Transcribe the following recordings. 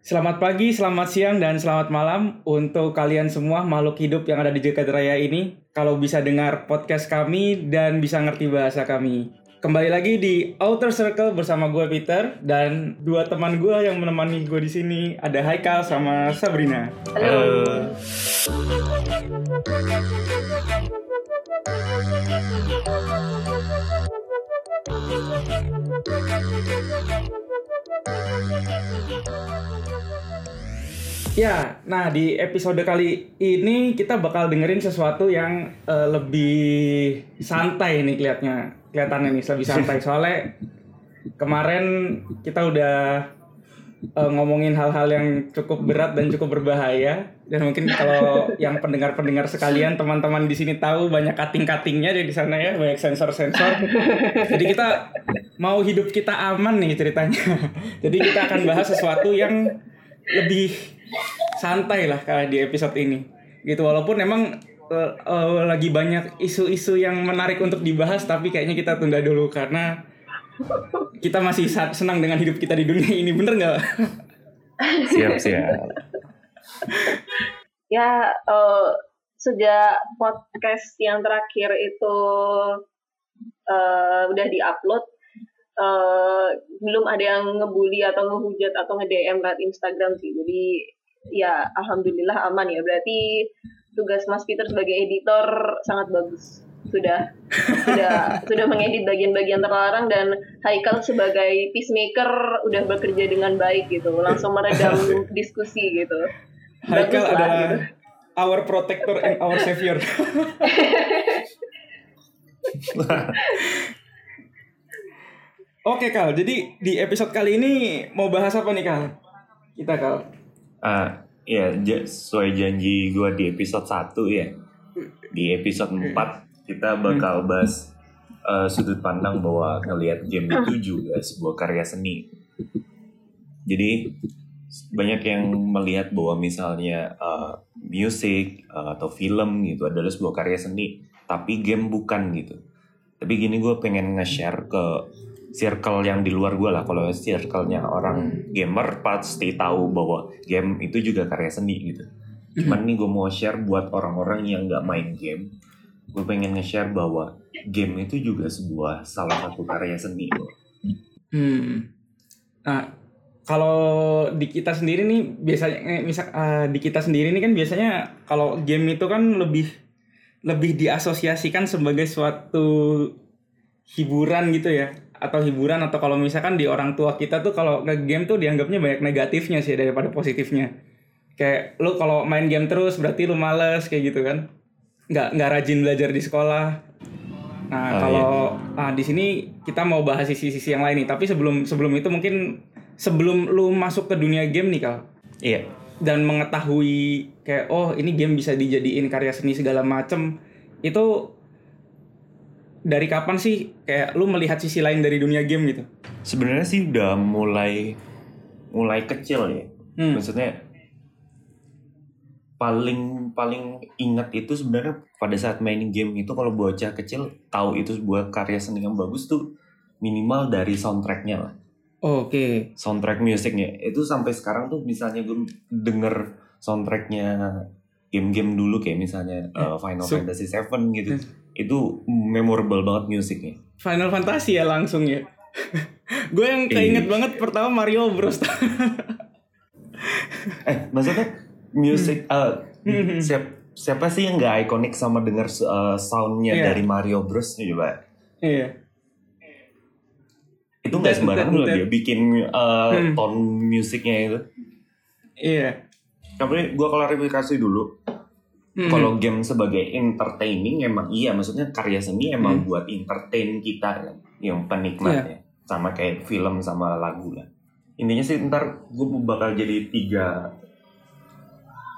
Selamat pagi, selamat siang, dan selamat malam untuk kalian semua makhluk hidup yang ada di Jakarta Raya ini. Kalau bisa dengar podcast kami dan bisa ngerti bahasa kami. Kembali lagi di Outer Circle bersama gue Peter dan dua teman gue yang menemani gue di sini ada Haikal sama Sabrina. Halo. Ya, nah di episode kali ini kita bakal dengerin sesuatu yang eh, lebih santai nih kelihatnya, kelihatannya nih lebih santai. Soalnya kemarin kita udah eh, ngomongin hal-hal yang cukup berat dan cukup berbahaya. Dan mungkin kalau yang pendengar-pendengar sekalian teman-teman di sini tahu banyak cutting-cuttingnya di sana ya banyak sensor-sensor. Jadi kita mau hidup kita aman nih ceritanya. Jadi kita akan bahas sesuatu yang lebih santai lah kayak di episode ini. Gitu walaupun emang eh, eh, lagi banyak isu-isu yang menarik untuk dibahas tapi kayaknya kita tunda dulu karena kita masih senang dengan hidup kita di dunia ini. Bener nggak? Siap, siap. Ya, eh, sejak podcast yang terakhir itu eh, udah diupload, eh, belum ada yang ngebully atau ngehujat atau nge-DM lewat Instagram sih. Jadi ya alhamdulillah aman ya. Berarti tugas Mas Peter sebagai editor sangat bagus. Sudah sudah sudah mengedit bagian-bagian terlarang dan Haikal sebagai peacemaker udah bekerja dengan baik gitu. Langsung meredam diskusi gitu. Haikal lah, adalah gitu. our protector and our savior Oke Kal, jadi di episode kali ini mau bahas apa nih Kal? Kita Kal. Ah, ya, sesuai janji gue di episode 1 ya. Di episode 4 kita bakal bahas eh, sudut pandang bahwa ngelihat game itu juga sebuah karya seni. Jadi banyak yang melihat bahwa misalnya eh, musik eh, atau film gitu adalah sebuah karya seni, tapi game bukan gitu. Tapi gini gue pengen nge-share ke circle yang di luar gue lah. Kalau circle-nya orang gamer pasti tahu bahwa game itu juga karya seni gitu. Cuman nih gue mau share buat orang-orang yang nggak main game. Gue pengen nge-share bahwa game itu juga sebuah salah satu karya seni. loh. Hmm. Nah, kalau di kita sendiri nih biasanya eh, misal eh, di kita sendiri nih kan biasanya kalau game itu kan lebih lebih diasosiasikan sebagai suatu hiburan gitu ya atau hiburan atau kalau misalkan di orang tua kita tuh kalau nge game tuh dianggapnya banyak negatifnya sih daripada positifnya. Kayak lu kalau main game terus berarti lu males kayak gitu kan. Nggak nggak rajin belajar di sekolah. Nah Oh, kalau ah, di sini kita mau bahas sisi-sisi yang lain nih. Tapi sebelum sebelum itu mungkin sebelum lu masuk ke dunia game nih kal. Iya. dan mengetahui kayak oh ini game bisa dijadiin karya seni segala macem itu dari kapan sih kayak lu melihat sisi lain dari dunia game gitu? Sebenarnya sih udah mulai mulai kecil ya. Hmm. Maksudnya paling paling ingat itu sebenarnya pada saat mainin game itu kalau bocah kecil tahu itu sebuah karya seni yang bagus tuh minimal dari soundtracknya lah Oke. soundtrack musiknya itu sampai sekarang tuh misalnya gue denger soundtracknya game-game dulu kayak misalnya uh, Final so- Fantasy 7 gitu Hmm. Itu memorable banget musiknya Final Fantasy ya langsung ya. Gue yang keinget Iya. banget pertama Mario Bros. eh maksudnya musik uh, Hmm. siap- siapa sih yang nggak ikonik sama denger uh, soundnya Iya. dari Mario Bros coba iya. itu nggak sembarangan loh dia bikin uh, Hmm. tone musiknya itu Iya. tapi gue klarifikasi dulu Hmm. Kalau game sebagai entertaining emang iya, maksudnya karya seni emang Hmm. buat entertain kita kan, yang penikmat ya. Sama kayak film sama lagu lah. Intinya sih ntar gue bakal jadi tiga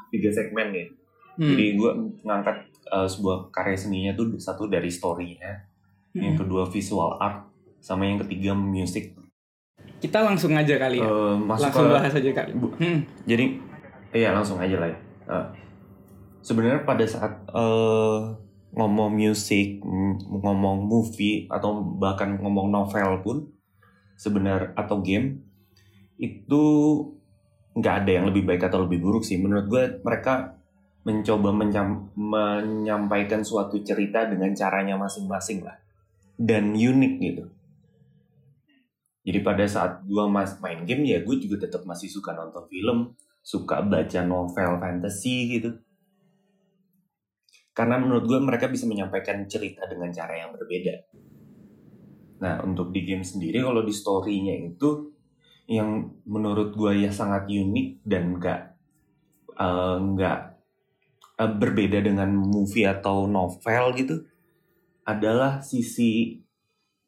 tiga segmen ya. Hmm. Jadi gue ngangkat uh, sebuah karya seninya tuh satu dari story-nya, yang Hmm. kedua visual art, sama yang ketiga musik. Kita langsung aja kali ya. Uh, langsung ke- bahas aja kali. Bu- Hmm. Jadi iya langsung aja lah ya. Eh, Sebenarnya pada saat eh, ngomong musik, ngomong movie atau bahkan ngomong novel pun sebenarnya atau game itu nggak ada yang lebih baik atau lebih buruk sih. Menurut gue mereka mencoba menyam- menyampaikan suatu cerita dengan caranya masing-masing lah dan unik gitu. Jadi pada saat gue mas main game ya gue juga tetap masih suka nonton film, suka baca novel fantasy gitu. Karena menurut gue mereka bisa menyampaikan cerita dengan cara yang berbeda. Nah untuk di game sendiri kalau di story-nya itu yang menurut gue ya sangat unik dan eh, nggak eh, berbeda dengan movie atau novel gitu adalah sisi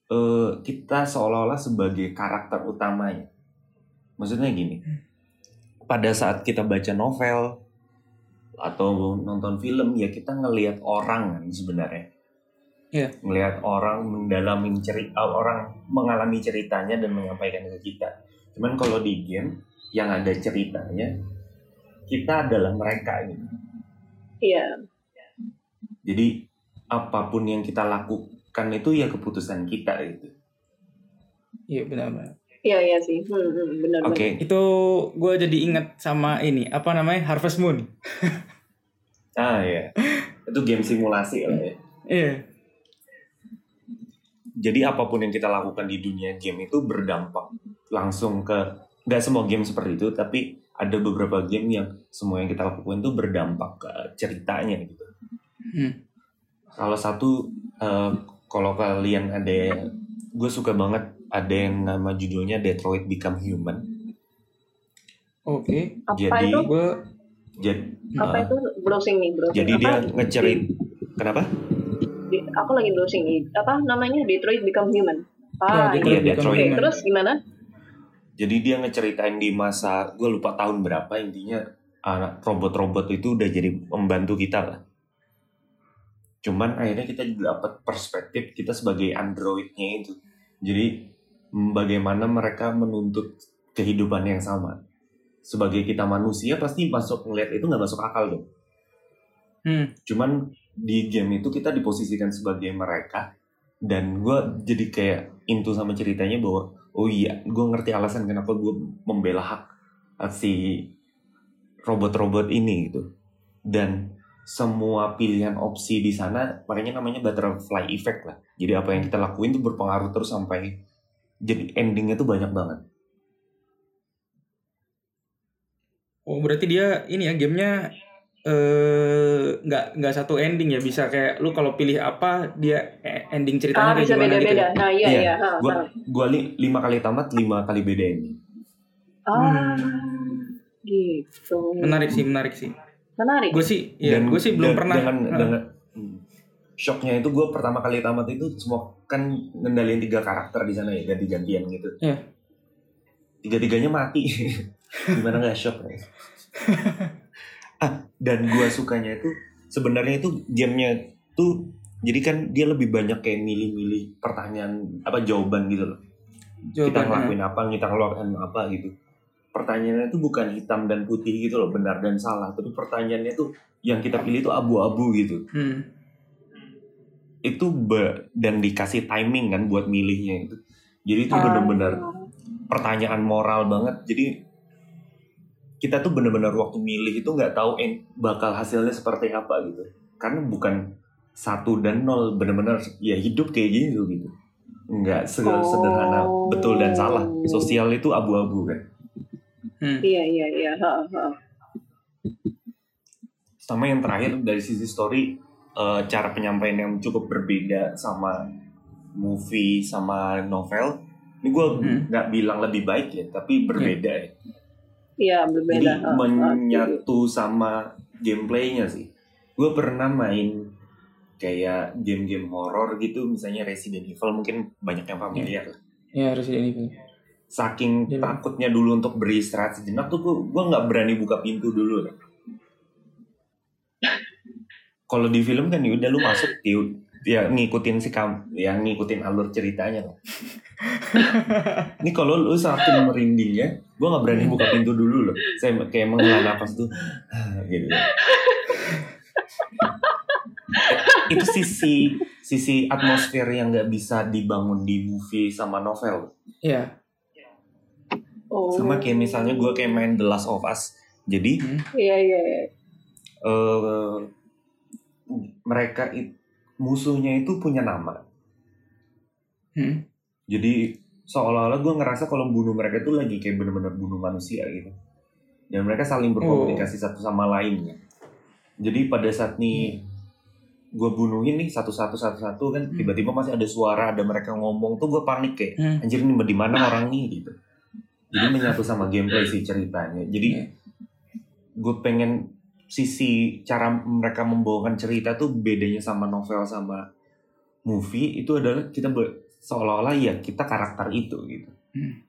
eh, kita seolah-olah sebagai karakter utamanya. Maksudnya gini, pada saat kita baca novel atau nonton film ya kita ngelihat orang kan sebenarnya. Iya. Ngelihat orang mendalami cerita, orang mengalami ceritanya dan menyampaikan ke kita. Cuman kalau di game yang ada ceritanya, kita adalah mereka gitu. Iya. Jadi apa pun yang kita lakukan itu ya keputusan kita gitu. Iya benar-benar. Iya iya sih. Hmm, hmm, benar Oke, Itu gue jadi ingat sama ini apa namanya Harvest Moon. ah ya, itu game simulasi lah ya. Iya. Jadi apa pun yang kita lakukan di dunia game itu berdampak langsung ke nggak semua game seperti itu, tapi ada beberapa game yang semua yang kita lakukan itu berdampak ke ceritanya gitu. Hmm. Salah satu eh, kalau kalian ada, gue suka banget ada yang nama judulnya Detroit Become Human. Oke. Apa Jadi itu? Gue Jadi, Apa eh, itu browsing nih browsing? jadi apa? dia ngecerit, kenapa? Di- aku lagi browsing nih. Apa namanya? Detroit Become Human. Ah, Ya, Iya, iya. Detroit. Oke, Human. terus gimana? Jadi dia ngeceritain di masa gue lupa tahun berapa intinya anak robot-robot itu udah jadi membantu kita lah. Cuman akhirnya kita juga dapat perspektif kita sebagai androidnya itu. Jadi bagaimana mereka menuntut kehidupan yang sama. Sebagai kita manusia pasti masuk ngeliat itu nggak masuk akal dong. Hmm. Cuman di game itu kita diposisikan sebagai mereka dan gue jadi kayak into sama ceritanya bahwa oh iya gue ngerti alasan kenapa gue membela hak si robot-robot ini gitu dan semua pilihan opsi di sana makanya namanya butterfly effect lah jadi apa yang kita lakuin tuh berpengaruh terus sampai jadi endingnya tuh banyak banget Oh berarti dia ini ya gamenya eh nggak nggak satu ending ya bisa kayak lu kalau pilih apa dia eh, ending ceritanya Ah, kayak bisa gimana gitu. beda-beda. ya? Nah, iya Iya, iya. ha, gue ha. gua li- lima kali tamat lima kali beda ending Ah, gitu. Menarik sih menarik sih. Menarik. Gue sih ya gue sih belum dan- pernah. dengan dengan hmm, shocknya itu gue pertama kali tamat itu semua kan ngendalin tiga karakter di sana ya ganti-gantian gitu. Iya. tiga-tiganya mati. Gimana nggak shock ya ah dan gue sukanya itu sebenarnya itu gamenya tuh jadi kan dia lebih banyak kayak milih-milih pertanyaan apa jawaban gitu loh. Kita Jawabannya. ngelakuin apa kita ngeluarin apa gitu. Pertanyaannya itu bukan hitam dan putih gitu loh benar dan salah. Tapi pertanyaannya tuh yang kita pilih itu abu-abu gitu. Hmm. Itu be- dan dikasih timing kan buat milihnya itu jadi itu Ah. benar-benar pertanyaan moral banget jadi kita tuh benar-benar waktu milih itu nggak tahu en- bakal hasilnya seperti apa gitu karena bukan satu dan nol benar-benar ya hidup kayak gini tuh gitu nggak Oh. sederhana betul dan salah sosial itu abu-abu kan Hmm. Iya iya iya. Ha, ha. sama yang terakhir dari sisi story eh, cara penyampaian yang cukup berbeda sama movie sama novel ini gue Hmm. nggak bilang lebih baik ya tapi berbeda ya Iya jadi berbeda. Ha, ha. menyatu sama gameplaynya sih gue pernah main kayak game-game horor gitu misalnya Resident Evil mungkin banyak yang familiar lah Ya Resident Evil. saking Iya. takutnya dulu untuk beristirahat sejenak tuh gue gue nggak berani buka pintu dulu kan. Kalau di film kan ya udah lu masuk ya, ya ngikutin si kam ya ngikutin alur ceritanya ini kalau lu saking merindingnya gue nggak berani buka pintu dulu loh saya kayak menghela nafas tuh gitu itu sisi sisi atmosfer yang nggak bisa dibangun di movie sama novel Iya. Oh. Sama kayak misalnya gue kayak main The Last of Us. Jadi Hmm. Iya iya. iya. eh mereka it- musuhnya itu punya nama. Hmm. Jadi seolah-olah gue ngerasa kalau bunuh mereka itu lagi kayak bener-bener bunuh manusia gitu. Dan mereka saling berkomunikasi satu sama lain. ya. Jadi pada saat nih gue bunuhin nih satu-satu satu-satu kan Hmm. tiba-tiba masih ada suara ada mereka ngomong tuh gue panik kayak Hmm. anjir ini di mana orang nih gitu. Jadi menyatu sama gameplay sih ceritanya. Jadi Iya. gue pengen sisi cara mereka membawakan cerita tuh bedanya sama novel sama movie itu adalah kita seolah-olah ya kita karakter itu gitu. Hmm.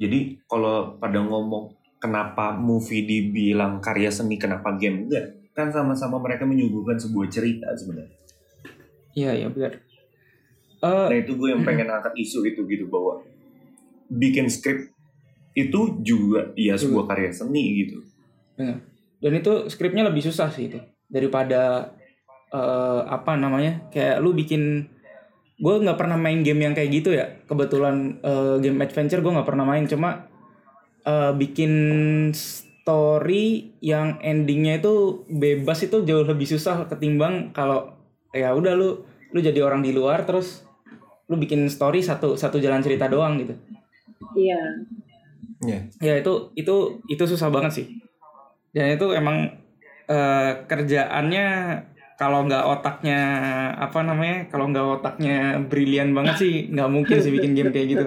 Jadi kalau pada ngomong kenapa movie dibilang karya seni kenapa game enggak kan sama-sama mereka menyuguhkan sebuah cerita sebenarnya. Iya iya benar. Eh, Nah itu gue yang pengen angkat isu itu gitu bahwa bikin skrip itu juga ya sebuah karya seni gitu. Benar. Dan itu skripnya lebih susah sih itu daripada eh, apa namanya kayak lu bikin gue nggak pernah main game yang kayak gitu ya kebetulan eh, game adventure gue nggak pernah main cuma eh, bikin story yang endingnya itu bebas itu jauh lebih susah ketimbang kalau ya udah lu lu jadi orang di luar terus lu bikin story satu satu jalan cerita doang gitu Iya. Ya. ya itu itu itu susah banget sih dan itu emang eh, kerjaannya kalau nggak otaknya apa namanya kalau nggak otaknya brilian banget sih nggak mungkin sih bikin game kayak gitu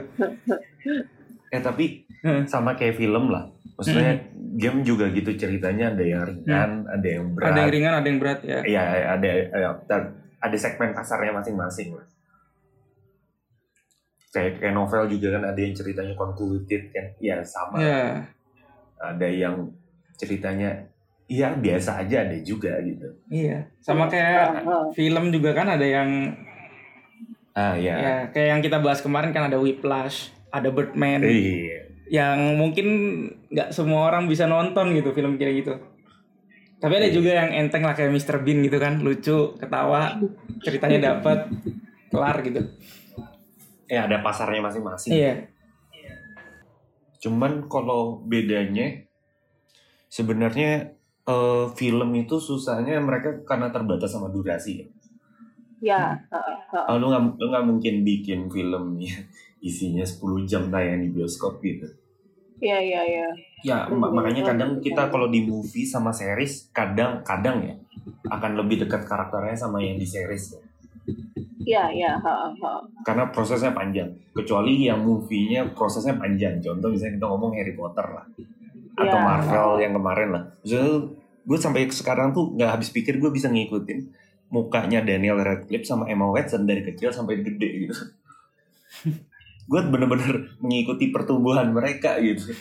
Eh tapi Hmm. sama kayak film lah. Maksudnya game juga gitu ceritanya ada yang ringan, ada yang berat. ada yang ringan ada yang berat ya Iya, ada ada ada segmen pasarnya masing-masing lah. Kayak kayak novel juga kan ada yang ceritanya convoluted kan. Ya sama. ya Ada yang ceritanya iya biasa aja ada juga gitu. iya sama kayak Ah, ah. film juga kan ada yang Ah ya. ya kayak yang kita bahas kemarin kan ada Whiplash ada Birdman Iya. yang mungkin nggak semua orang bisa nonton gitu film kayak gitu. Tapi ada juga yang enteng lah kayak Mr. Bean gitu kan, lucu, ketawa, ceritanya dapat, kelar gitu. Ya ada pasarnya masing-masing. Iya, Cuman kalau bedanya sebenarnya eh, film itu susahnya mereka karena terbatas sama durasi. ya. Ya. ah. Ah, lu nggak lu nggak mungkin bikin film ya, isinya 10 jam tayang di bioskop gitu. Iya iya iya. Ya ma- makanya kadang kita kalau di movie sama series kadang-kadang ya akan lebih dekat karakternya sama yang di series ya. Iya iya. Karena prosesnya panjang. Kecuali yang movie-nya prosesnya panjang. Contoh misalnya kita ngomong Harry Potter lah. Atau Ya. Marvel yang kemarin lah. Misalnya gue sampai sekarang tuh nggak habis pikir gue bisa ngikutin mukanya Daniel Radcliffe sama Emma Watson dari kecil sampai gede gitu. gue bener-bener mengikuti pertumbuhan mereka gitu.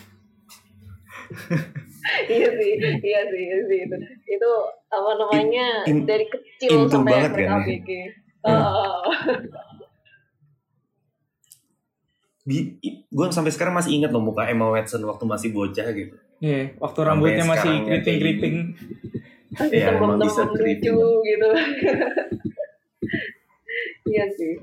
iya sih, iya sih, iya sih itu. Itu apa namanya In- in- dari kecil sampai banget mereka kan ya? bikin. Hmm. Gue sampai sekarang masih ingat loh muka Emma Watson waktu masih bocah gitu. iya. Waktu Sampai rambutnya masih keriting-keriting. Iya, emang bisa keriting. lucu gitu. Iya sih.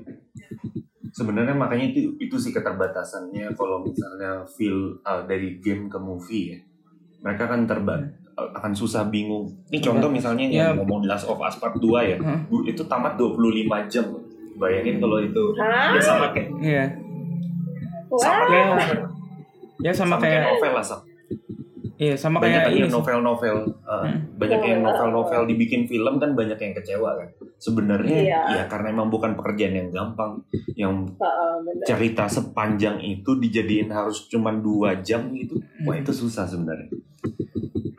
Sebenarnya makanya itu itu sih keterbatasannya kalau misalnya feel uh, dari game ke movie ya. Mereka kan terbat akan susah bingung. Ini contoh misalnya Ya. yang ngomong The Last of Us Part 2 ya. Bu- Itu tamat 25 jam. Bayangin kalau itu ya sama kayak Iya. sama Wah. kayak Ya. novel. Ya sama Sama kayak kayak novel lah. Iya sama Banyak kayak yang novel-novel uh, Hmm. banyak yang Hmm. novel-novel dibikin film kan banyak yang kecewa kan. Sebenarnya Iya. ya karena emang bukan pekerjaan yang gampang. Yang benar. cerita sepanjang itu dijadiin harus cuma dua jam gitu wah itu susah sebenarnya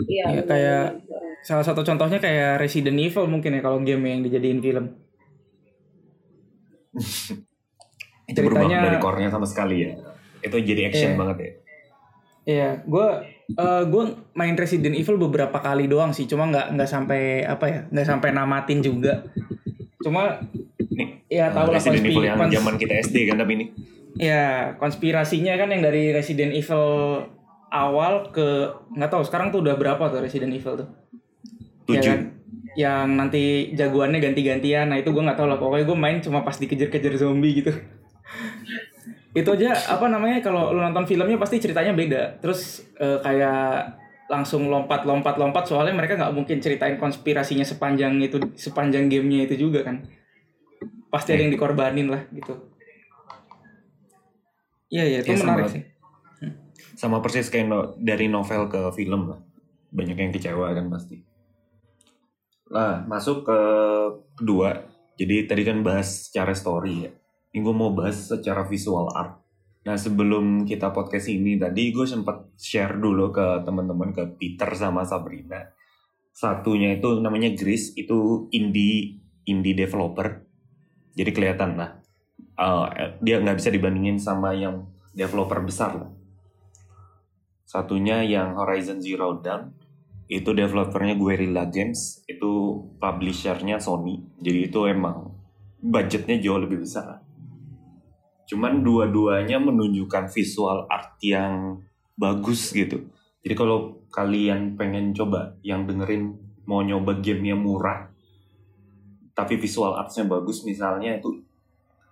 Iya. Ya, kayak salah satu contohnya kayak Resident Evil mungkin ya kalau game yang dijadiin film. itu berubah dari core-nya sama sekali ya itu jadi action Iya. banget ya Iya, gue eh gue main Resident Evil beberapa kali doang sih, cuma nggak nggak sampai apa ya, nggak sampai namatin juga. Cuma nih ya tahu uh, lah Resident Evil yang zaman kita SD kan tapi ini ya konspirasinya kan yang dari Resident Evil awal ke nggak tahu sekarang tuh udah berapa tuh Resident Evil tuh? Ya tujuh kan? Yang nanti jagoannya ganti-gantian. Nah itu gue nggak tahu lah. Pokoknya gue main cuma pas dikejar-kejar zombie gitu. Itu aja apa namanya kalau lu nonton filmnya pasti ceritanya beda terus eh, kayak langsung lompat lompat lompat soalnya mereka nggak mungkin ceritain konspirasinya sepanjang itu sepanjang gamenya itu juga kan pasti ada yang dikorbanin lah gitu iya iya itu Iya, menarik sama. sih Sama persis kayak no- dari novel ke film lah. Banyak yang kecewa kan pasti. Nah, masuk ke kedua. Jadi tadi kan bahas secara story ya. Ini gue mau bahas secara visual art. Nah sebelum kita podcast ini tadi gue sempat share dulu ke teman-teman ke Peter sama Sabrina. Satunya itu namanya Gris, itu indie indie developer. Jadi kelihatan lah. eh, dia nggak bisa dibandingin sama yang developer besar lah. Satunya yang Horizon Zero Dawn itu developernya Guerrilla Games, itu publishernya Sony. Jadi itu emang budgetnya jauh lebih besar. Cuman dua-duanya menunjukkan visual art yang bagus gitu. Jadi kalau kalian pengen coba yang dengerin mau nyoba game yang murah tapi visual artsnya bagus misalnya itu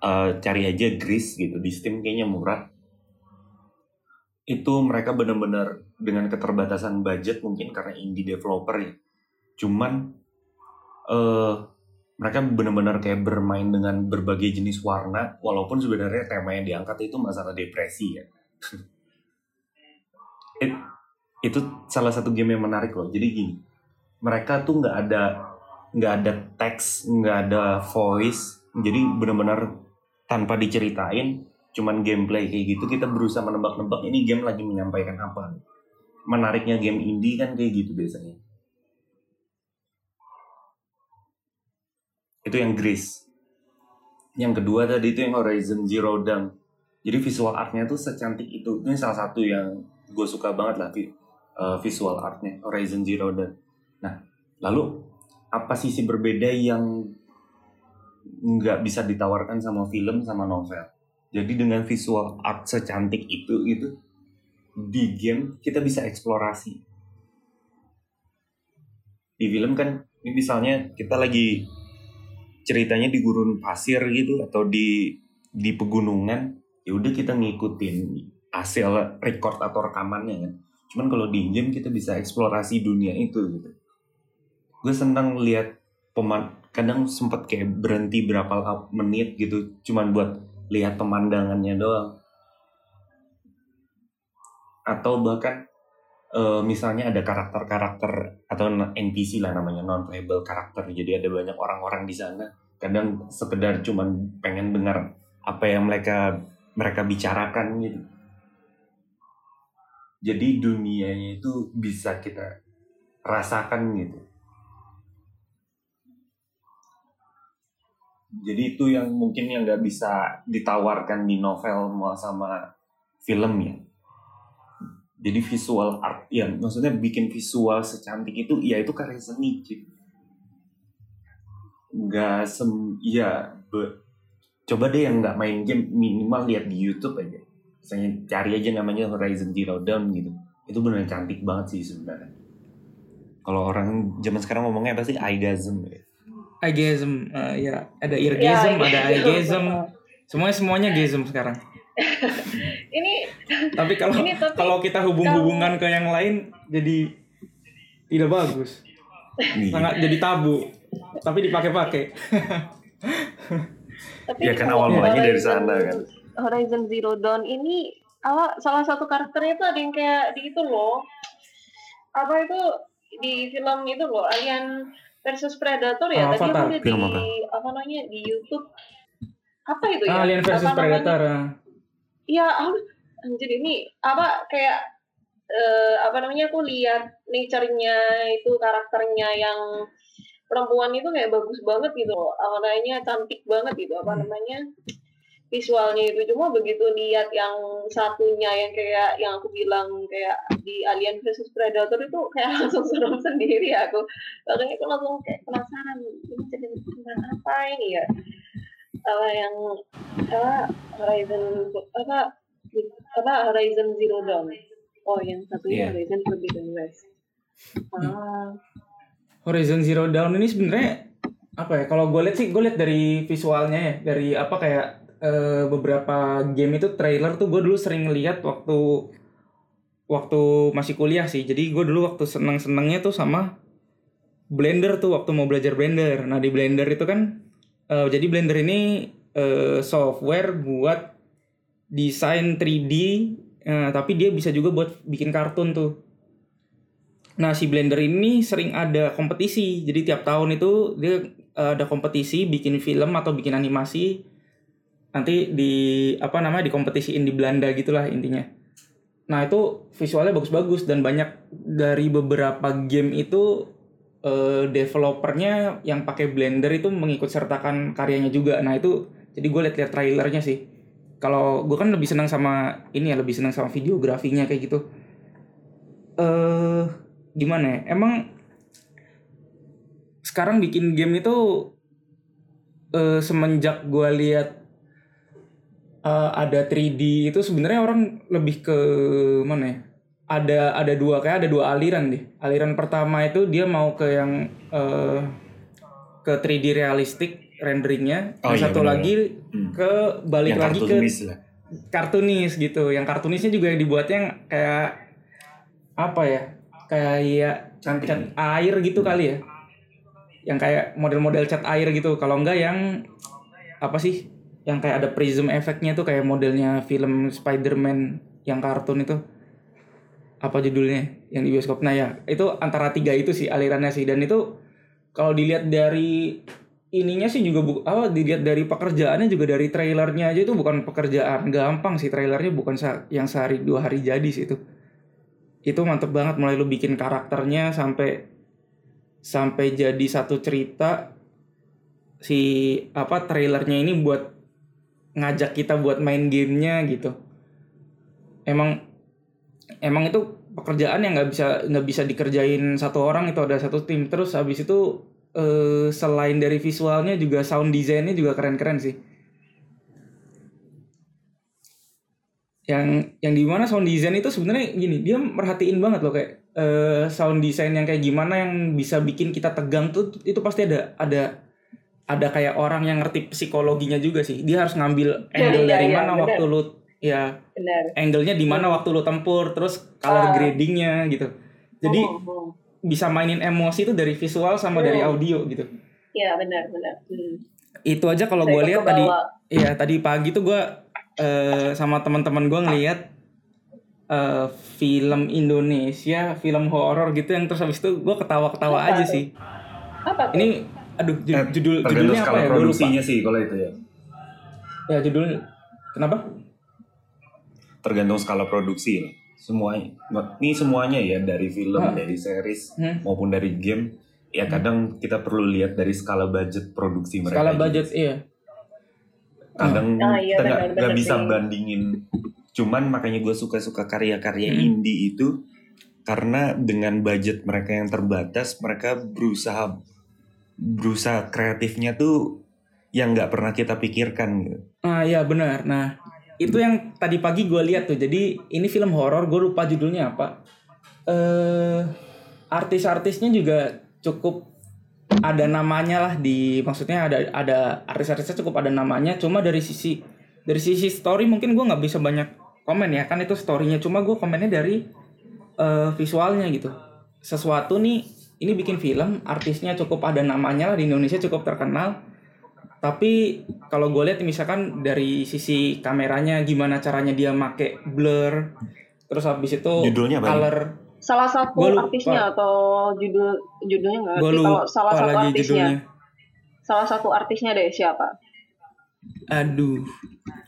eh, cari aja Gris gitu di Steam kayaknya murah itu mereka benar-benar dengan keterbatasan budget mungkin karena indie developer ya. Cuman eh mereka benar-benar kayak bermain dengan berbagai jenis warna walaupun sebenarnya tema yang diangkat itu masalah depresi ya. It- itu salah satu game yang menarik loh. Jadi gini, mereka tuh nggak ada nggak ada teks, nggak ada voice. Jadi benar-benar tanpa diceritain, cuman gameplay kayak gitu kita berusaha menebak-nebak ini game lagi menyampaikan apa. Menariknya game indie kan kayak gitu biasanya. Itu yang Gris. Yang kedua tadi itu yang Horizon Zero Dawn. Jadi visual artnya tuh secantik itu. Ini salah satu yang gue suka banget lah eh, visual artnya Horizon Zero Dawn. Nah, lalu apa sisi berbeda yang nggak bisa ditawarkan sama film sama novel? Jadi dengan visual art secantik itu gitu di game kita bisa eksplorasi. Di film kan ini misalnya kita lagi ceritanya di gurun pasir gitu atau di di pegunungan ya udah kita ngikutin hasil record atau rekamannya kan. Cuman kalau di game kita bisa eksplorasi dunia itu gitu. Gue senang lihat peman kadang sempat kayak berhenti berapa menit gitu cuman buat lihat pemandangannya doang atau bahkan eh, misalnya ada karakter-karakter atau NPC lah namanya non playable karakter. Jadi ada banyak orang-orang di sana. Kadang sekedar cuman pengen dengar apa yang mereka mereka bicarakan gitu. Jadi dunianya itu bisa kita rasakan gitu. Jadi itu yang mungkin yang nggak bisa ditawarkan di novel sama film ya jadi visual art ya maksudnya bikin visual secantik itu ya itu karya seni Cip. nggak sem ya be- coba deh yang nggak main game minimal lihat di YouTube aja misalnya cari aja namanya Horizon Zero Dawn gitu itu beneran cantik banget sih sebenarnya kalau orang zaman sekarang ngomongnya apa sih igasm ya Eyegasm, eh, ya ada eargasm, Ya, ada gitu. eyegasm, semuanya semuanya gasm sekarang. Ini Tapi kalau Ini tapi- kalau kita hubung-hubungkan ke yang lain jadi tidak bagus, sangat jadi tabu. Tapi dipakai-pakai. tapi ya kan awal mulanya dari sana kan Horizon Zero Dawn ini awal salah satu karakternya itu ada yang kayak di itu loh. Apa itu di film itu loh Alien versus Predator Ah, ya tadi Avatar. aku lihat Film di apa? apa namanya di YouTube apa itu ya Alien versus Apa namanya? Predator. ah. Iya, anjir ini apa kayak eh, apa namanya aku lihat nature-nya itu karakternya yang perempuan itu kayak bagus banget gitu namanya cantik banget gitu apa namanya visualnya itu. Cuma begitu lihat yang satunya yang kayak yang aku bilang kayak di Alien versus Predator itu kayak langsung serem sendiri aku. Makanya aku langsung kayak penasaran ini jadi tentang apa ini ya apa yang apa Horizon apa apa Horizon Zero Dawn oh yang satunya Iya. Horizon Forbidden West ah Horizon Zero Dawn ini sebenarnya apa ya? Kalau gue lihat sih, gue lihat dari visualnya ya, dari apa kayak eh, beberapa game itu trailer tuh gue dulu sering lihat waktu waktu masih kuliah sih. Jadi gue dulu waktu seneng-senengnya tuh sama Blender tuh waktu mau belajar Blender. Nah di Blender itu kan eh, jadi Blender ini eh, software buat desain 3D eh, tapi dia bisa juga buat bikin kartun tuh. Nah si Blender ini sering ada kompetisi. Jadi tiap tahun itu dia eh, ada kompetisi bikin film atau bikin animasi. Nanti di apa namanya dikompetisiin di Belanda gitulah intinya. Nah itu visualnya bagus-bagus dan banyak dari beberapa game itu eh, developernya yang pakai Blender itu mengikut sertakan karyanya juga. Nah itu jadi gue liat-liat trailernya sih. Kalau gue kan lebih senang sama ini ya lebih senang sama videografinya kayak gitu. Eh gimana ya? Emang sekarang bikin game itu eh, semenjak gue lihat eh, ada 3D itu sebenarnya orang lebih ke mana ya? Ada ada dua kayak ada dua aliran deh. Aliran pertama itu dia mau ke yang eh, ke 3D realistik renderingnya. Oh, yang iya, satu benar. lagi Hmm. ke balik Yang lagi ke kartunis lah. kartunis gitu. Yang kartunisnya juga yang dibuatnya yang kayak apa ya? Kayak Cantik. cat air gitu kali ya. Yang kayak model-model cat air gitu. Kalau enggak yang apa sih? Yang kayak ada prism efeknya tuh kayak modelnya film Spider-Man yang kartun itu. Apa judulnya? Yang di bioskop. Nah ya, itu antara tiga itu sih alirannya sih dan itu kalau dilihat dari ininya sih juga bu apa dilihat dari pekerjaannya juga dari trailernya aja itu bukan pekerjaan gampang sih trailernya bukan yang sehari dua hari jadi sih itu itu mantep banget mulai lu bikin karakternya sampai sampai jadi satu cerita si apa trailernya ini buat ngajak kita buat main gamenya gitu emang emang itu pekerjaan yang nggak bisa nggak bisa dikerjain satu orang itu ada satu tim. Terus habis itu eh, selain dari visualnya juga sound desainnya juga keren-keren sih. Yang yang di mana sound design itu sebenarnya gini dia merhatiin banget loh kayak eh, sound design yang kayak gimana yang bisa bikin kita tegang tuh itu pasti ada ada ada kayak orang yang ngerti psikologinya juga sih. Dia harus ngambil angle iya, dari iya, mana bener. waktu lu ya benar angle-nya di mana waktu lu tempur terus color Ah. gradingnya gitu jadi Hmm, hmm. bisa mainin emosi itu dari visual sama dari Hmm. audio gitu Iya benar benar. Hmm. itu aja kalau gue lihat tadi. Iya tadi pagi tuh gue eh, sama teman-teman gue ngeliat eh, film Indonesia, film horor gitu yang terus habis itu gue ketawa-ketawa Apa aja tuh? sih. Apa tuh? Ini aduh Eh, judul tergantung judulnya apa ya? Gue lupa. sih kalau itu ya. Ya judul kenapa? Tergantung skala produksi ya. Semuanya. Ini semuanya ya dari film, Ah. dari series Hmm. maupun dari game. Ya kadang kita perlu lihat dari skala budget produksi mereka. Skala juga budget sih. iya. Kadang Ah, iya, kita benar bisa sih. bandingin. Cuman makanya gue suka-suka karya-karya Hmm. indie itu karena dengan budget mereka yang terbatas, mereka berusaha berusaha kreatifnya tuh yang nggak pernah kita pikirkan gitu. Ah iya benar. Nah itu yang tadi pagi gue lihat tuh. Jadi ini film horor. Gue lupa judulnya apa. Eh artis-artisnya juga cukup ada namanya lah di maksudnya ada ada artis-artisnya cukup ada namanya. Cuma dari sisi dari sisi story mungkin gue nggak bisa banyak komen ya kan itu storynya. Cuma gue komennya dari eh, visualnya gitu. Sesuatu nih ini bikin film artisnya cukup ada namanya lah di Indonesia cukup terkenal tapi kalau gue lihat misalkan dari sisi kameranya gimana caranya dia make blur terus habis itu Judulnya apa ini? color Salah satu Gua lupa. artisnya atau judul judulnya nggak ngerti. Kalau salah satu lagi artisnya, judulnya salah satu artisnya deh siapa? aduh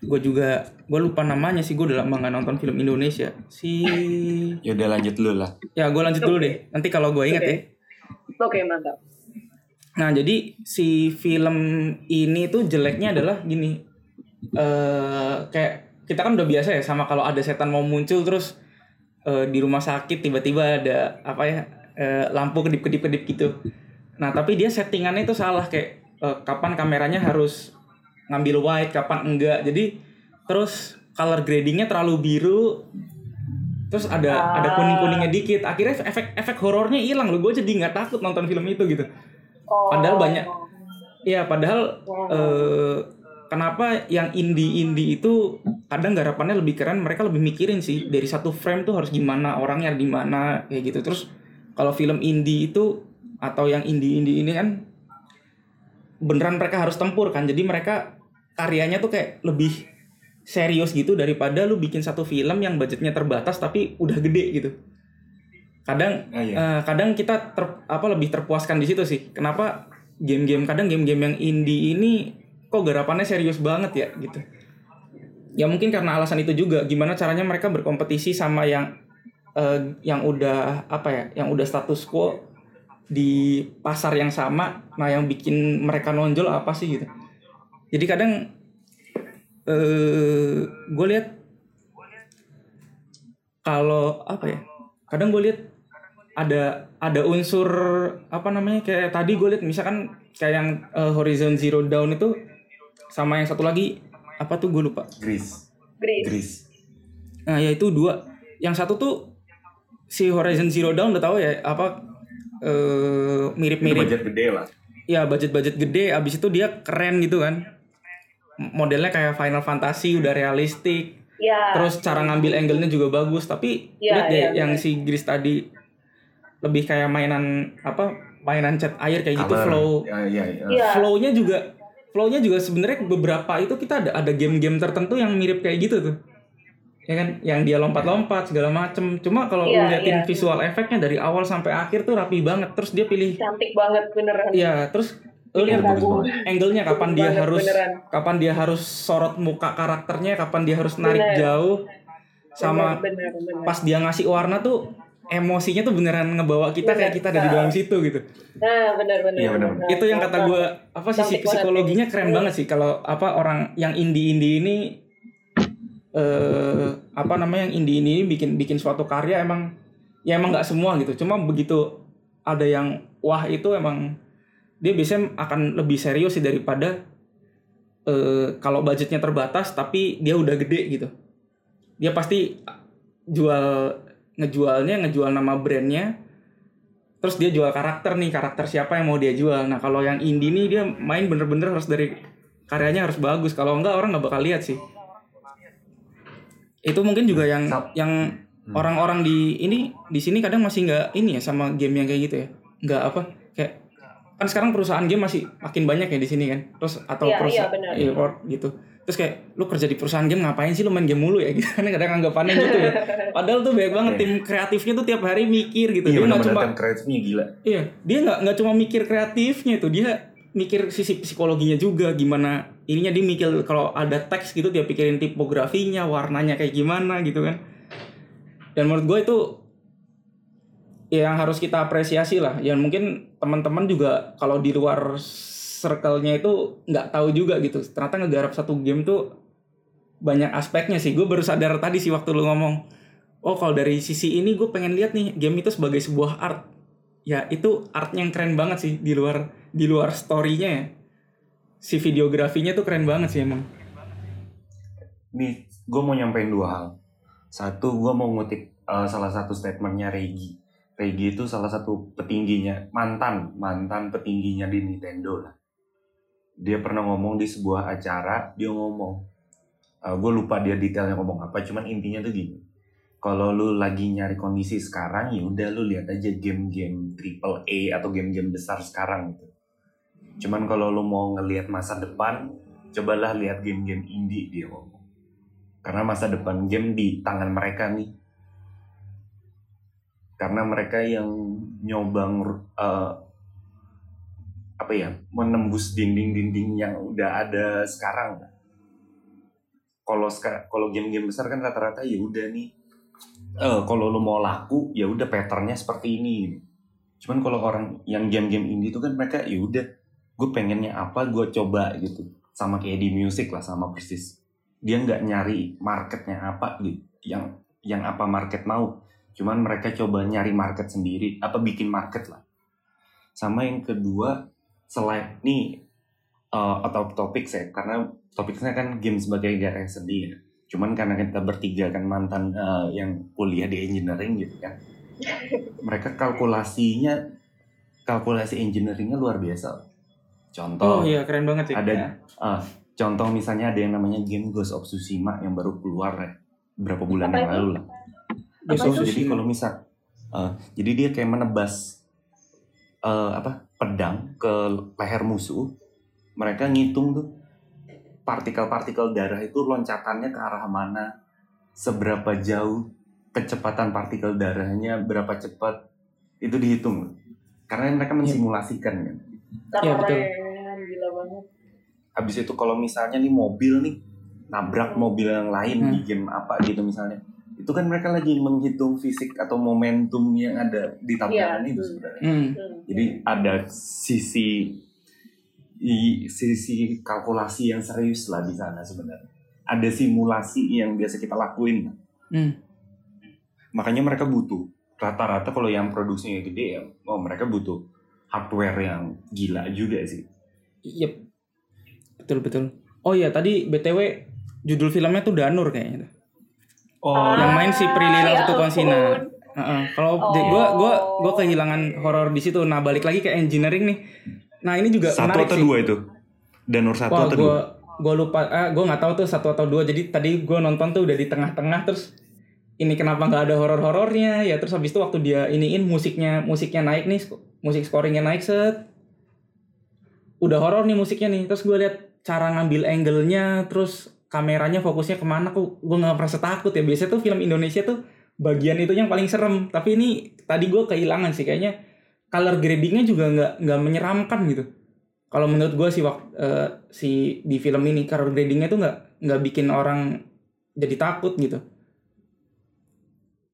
gue juga gue lupa namanya sih gue udah lama nggak nonton film Indonesia si Ya udah lanjut dulu lah. ya gue lanjut dulu deh nanti kalau gue inget Oke. ya Oke mantap. Nah, jadi si film ini tuh jeleknya adalah gini. eh kayak kita kan udah biasa ya sama kalau ada setan mau muncul terus eh, di rumah sakit tiba-tiba ada apa ya eh, lampu kedip-kedip-kedip gitu. Nah, tapi dia settingannya itu salah kayak eh, kapan kameranya harus ngambil wide, kapan enggak. Jadi terus color gradingnya terlalu biru terus ada ada Ah. kuning kuningnya dikit akhirnya efek efek horornya hilang loh gue jadi nggak takut nonton film itu gitu Oh. Padahal banyak- Iya, padahal Oh. eh, kenapa yang indie-indie itu kadang garapannya lebih keren mereka lebih mikirin sih dari satu frame tuh harus gimana orangnya di mana kayak gitu terus kalau film indie itu atau yang indie-indie ini kan beneran mereka harus tempur kan jadi mereka karyanya tuh kayak lebih serius gitu daripada lu bikin satu film yang budgetnya terbatas tapi udah gede gitu kadang Ah, iya. eh, kadang kita ter, apa lebih terpuaskan di situ sih. Kenapa game-game kadang game-game yang indie ini kok garapannya serius banget ya gitu. Ya mungkin karena alasan itu juga gimana caranya mereka berkompetisi sama yang eh, yang udah apa ya yang udah status quo di pasar yang sama. Nah yang bikin mereka nonjol apa sih gitu. Jadi kadang eh gue lihat kalau apa ya kadang gue lihat ada ada unsur apa namanya kayak tadi gue lihat misalkan kayak yang eh, Horizon Zero Dawn itu sama yang satu lagi apa tuh gue lupa Gris. Gris. Nah ya itu dua yang satu tuh si Horizon Zero Dawn udah tahu ya apa Itu mirip-mirip budget gede lah. ya budget-budget gede abis itu dia keren gitu kan modelnya kayak Final Fantasy udah realistik Ya. terus cara ngambil angle-nya juga bagus tapi Iya, lihat deh iya, yang bener. si Gris tadi lebih kayak mainan apa mainan cat air kayak gitu Color. flow Ya, iya, iya. Iya. flow-nya juga flow-nya juga sebenarnya beberapa itu kita ada ada game-game tertentu yang mirip kayak gitu tuh ya kan yang dia lompat-lompat segala macem cuma kalau lu Iya, liatin iya. visual efeknya dari awal sampai akhir tuh rapi banget terus dia pilih Cantik banget beneran. ya terus lu lihat angle-nya kapan dia Banget, harus beneran. kapan dia harus sorot muka karakternya kapan dia harus narik Bener. jauh sama bener, bener, bener. pas dia ngasih warna tuh emosinya tuh beneran ngebawa kita kayak kita ada di dalam situ gitu Nah, bener. Iya, bener. itu yang kata gue apa banget. psikologinya keren banget sih kalau apa orang yang indie indie ini eh apa namanya yang indie indie ini bikin bikin suatu karya emang ya emang nggak semua gitu cuma begitu ada yang wah itu emang dia biasanya akan lebih serius sih daripada eh kalau budgetnya terbatas tapi dia udah gede gitu dia pasti jual ngejualnya ngejual nama brandnya terus dia jual karakter nih karakter siapa yang mau dia jual. Nah kalau yang indie nih dia main bener-bener harus dari karyanya harus bagus. Kalau enggak orang nggak bakal lihat sih. Itu mungkin juga yang Sap. yang orang-orang di ini di sini kadang masih nggak ini ya sama game yang kayak gitu ya. Nggak apa kayak kan sekarang perusahaan game masih makin banyak ya di sini kan. Terus atau Iya, perusahaan iya, benar. iya, or- gitu terus kayak lu kerja di perusahaan game ngapain sih lu main game mulu ya gitu kan kadang anggapannya gitu ya padahal tuh banyak banget Iya. tim kreatifnya tuh tiap hari mikir gitu Iya, dia nggak cuma tim kreatifnya gila. Iya, dia nggak nggak cuma mikir kreatifnya itu, dia mikir sisi psikologinya juga gimana ininya dia mikir kalau ada teks gitu dia pikirin tipografinya, warnanya kayak gimana gitu kan. Dan menurut gue itu ya yang harus kita apresiasi lah. Yang mungkin teman-teman juga kalau di luar circle-nya itu nggak tahu juga gitu. Ternyata ngegarap satu game tuh banyak aspeknya sih. Gue baru sadar tadi sih waktu lu ngomong, oh kalau dari sisi ini gue pengen lihat nih game itu sebagai sebuah art ya itu artnya yang keren banget sih di luar di luar story-nya ya. Si videografinya tuh keren banget sih emang. Nih, gue mau nyampein dua hal. Satu, gue mau ngutip uh, salah satu statementnya Regi. Regi itu salah satu petingginya, mantan, mantan petingginya di Nintendo lah. Dia pernah ngomong di sebuah acara, dia ngomong, gue lupa dia detailnya ngomong apa, cuman intinya tuh gini. Kalau lu lagi nyari kondisi sekarang, ya udah lu lihat aja game-game triple A atau game-game besar sekarang gitu. Cuman kalau lu mau ngelihat masa depan, cobalah lihat game-game indie dia ngomong karena masa depan game di tangan mereka nih karena mereka yang nyobang eh, apa ya menembus dinding-dinding yang udah ada sekarang. Kalau kalau game-game besar kan rata-rata ya udah nih eh kalau lu mau laku ya udah patternnya seperti ini. Cuman kalau orang yang game-game indie itu kan mereka ya udah gue pengennya apa gue coba gitu. Sama kayak di musik lah sama persis. Dia nggak nyari marketnya apa gitu yang yang apa market mau. Cuman mereka coba nyari market sendiri apa bikin market lah. Sama yang kedua selain nih eh, atau topik saya karena topiknya kan game sebagai karya seni ya cuman karena kita bertiga kan mantan eh, yang kuliah di engineering gitu kan mereka kalkulasinya kalkulasi engineeringnya luar biasa contoh Oh iya keren banget sih. ada ah, contoh misalnya ada yang namanya game Ghost of Tsushima yang baru keluar ya berapa bulan Apa yang lalu lah. Ghost of itu? Jadi Tsushima. kalau misal, eh, jadi dia kayak menebas eh, apa pedang ke leher musuh, mereka ngitung tuh partikel-partikel darah itu loncatannya ke arah mana, seberapa jauh kecepatan partikel darahnya, berapa cepat itu dihitung. Karena mereka mensimulasikan kan. Iya, betul. Gila banget. Habis itu kalau misalnya nih mobil nih nabrak mobil yang lain Hmm. di game apa gitu misalnya. Itu kan mereka lagi menghitung fisik atau momentum yang ada di tabrakan Iya. itu sebenarnya. Hmm. Hmm. Jadi ada sisi i- sisi kalkulasi yang serius lah di sana sebenarnya. Ada simulasi yang biasa kita lakuin. Hmm. Makanya mereka butuh rata-rata kalau yang produksinya gede ya, oh mereka butuh hardware yang gila juga sih. Yep. Betul betul. Oh iya tadi BTW judul filmnya tuh Danur kayaknya. Oh, Yang main si Prilly ya Latuconsina. ampun. Heeh. Kalau Oh. j- gua gua gua kehilangan horor di situ. Nah, balik lagi ke engineering nih. Nah, ini juga satu menarik atau sih. dua itu? Danur satu Wah, atau gua dua? gua lupa ah gua nggak tahu tuh satu atau dua. Jadi tadi gua nonton tuh udah di tengah-tengah terus ini kenapa nggak ada horor-horornya ya terus habis itu waktu dia iniin musiknya musiknya naik nih musik scoringnya naik set udah horor nih musiknya nih terus gue lihat cara ngambil angle-nya terus kameranya fokusnya ke mana kok gue nggak merasa takut ya. Biasanya tuh film Indonesia tuh bagian itu yang paling serem. Tapi ini tadi gue kehilangan sih kayaknya. Color gradingnya juga nggak nggak menyeramkan gitu. Kalau menurut gue sih waktu si di film ini color gradingnya tuh nggak nggak bikin orang jadi takut gitu.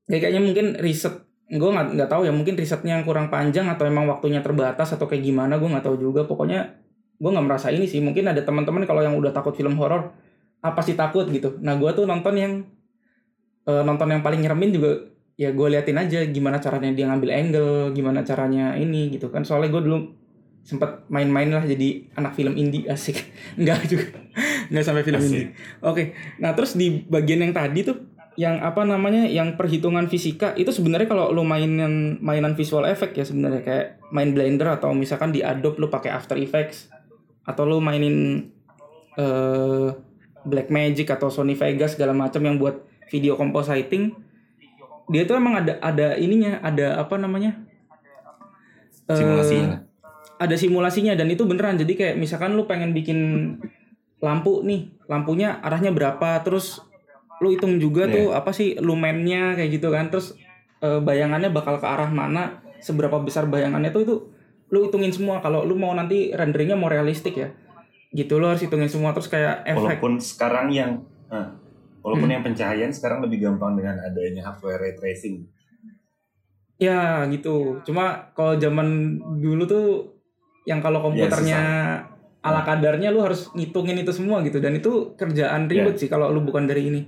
Ya kayaknya mungkin riset gue nggak nggak tahu ya mungkin risetnya yang kurang panjang atau emang waktunya terbatas atau kayak gimana gue nggak tahu juga. Pokoknya gue nggak merasa ini sih. Mungkin ada teman-teman kalau yang udah takut film horor apa sih takut gitu. Nah gue tuh nonton yang eh, nonton yang paling nyeremin juga ya gue liatin aja gimana caranya dia ngambil angle gimana caranya ini gitu kan. Soalnya gue dulu sempat main-main lah jadi anak film indie asik. Nggak juga nggak sampai film Asik. indie. Oke nah terus di bagian yang tadi tuh yang apa namanya yang perhitungan fisika itu sebenarnya kalau lu mainan mainan visual effect ya sebenarnya kayak main Blender atau misalkan di Adobe lu pakai After Effects atau lu mainin eh Blackmagic atau Sony Vegas segala macam yang buat video compositing dia tuh emang ada ada ininya ada apa namanya? Eh, Simulasinya. ada simulasinya dan itu beneran. Jadi kayak misalkan lu pengen bikin lampu nih lampunya arahnya berapa terus lu hitung juga Iya. tuh apa sih lumennya kayak gitu kan. Terus eh, bayangannya bakal ke arah mana seberapa besar bayangannya tuh itu lu hitungin semua. Kalau lu mau nanti renderingnya mau realistik ya gitu lo harus hitungin semua terus kayak efek Walaupun sekarang yang eh, walaupun Hmm. yang pencahayaan sekarang lebih gampang dengan adanya hardware ray tracing. ya gitu. Cuma kalau zaman dulu tuh yang kalau komputernya ala kadarnya lu harus ngitungin itu semua gitu dan itu kerjaan ribet sih kalau lu bukan dari ini.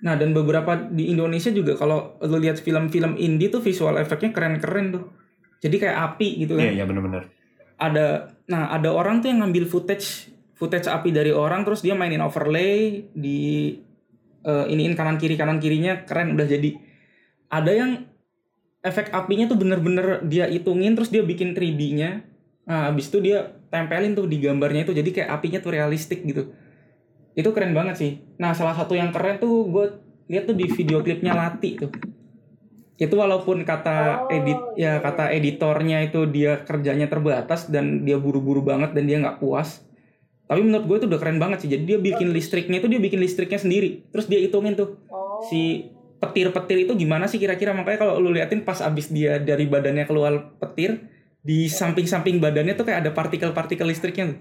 Nah dan beberapa di Indonesia juga kalau lu lihat film-film indie tuh visual efeknya keren-keren tuh. Jadi kayak api gitu kan. Iya, iya benar-benar. Ada nah ada orang tuh yang ngambil footage footage api dari orang terus dia mainin overlay di eh, iniin kanan kiri kanan kirinya keren udah jadi. Ada yang efek apinya tuh bener-bener dia hitungin terus dia bikin 3D-nya nah habis itu dia tempelin tuh di gambarnya itu jadi kayak apinya tuh realistik gitu. Itu keren banget sih. Nah salah satu yang keren tuh gue lihat tuh di video klipnya Lati tuh itu walaupun kata Oh, edit ya iya. kata editornya itu dia kerjanya terbatas dan dia buru-buru banget dan dia nggak puas. Tapi menurut gue itu udah keren banget sih. Jadi dia bikin listriknya itu dia bikin listriknya sendiri. Terus dia hitungin tuh Oh. si petir-petir itu gimana sih kira-kira? Makanya kalau lu liatin pas abis dia dari badannya keluar petir di samping-samping badannya tuh kayak ada partikel-partikel listriknya tuh.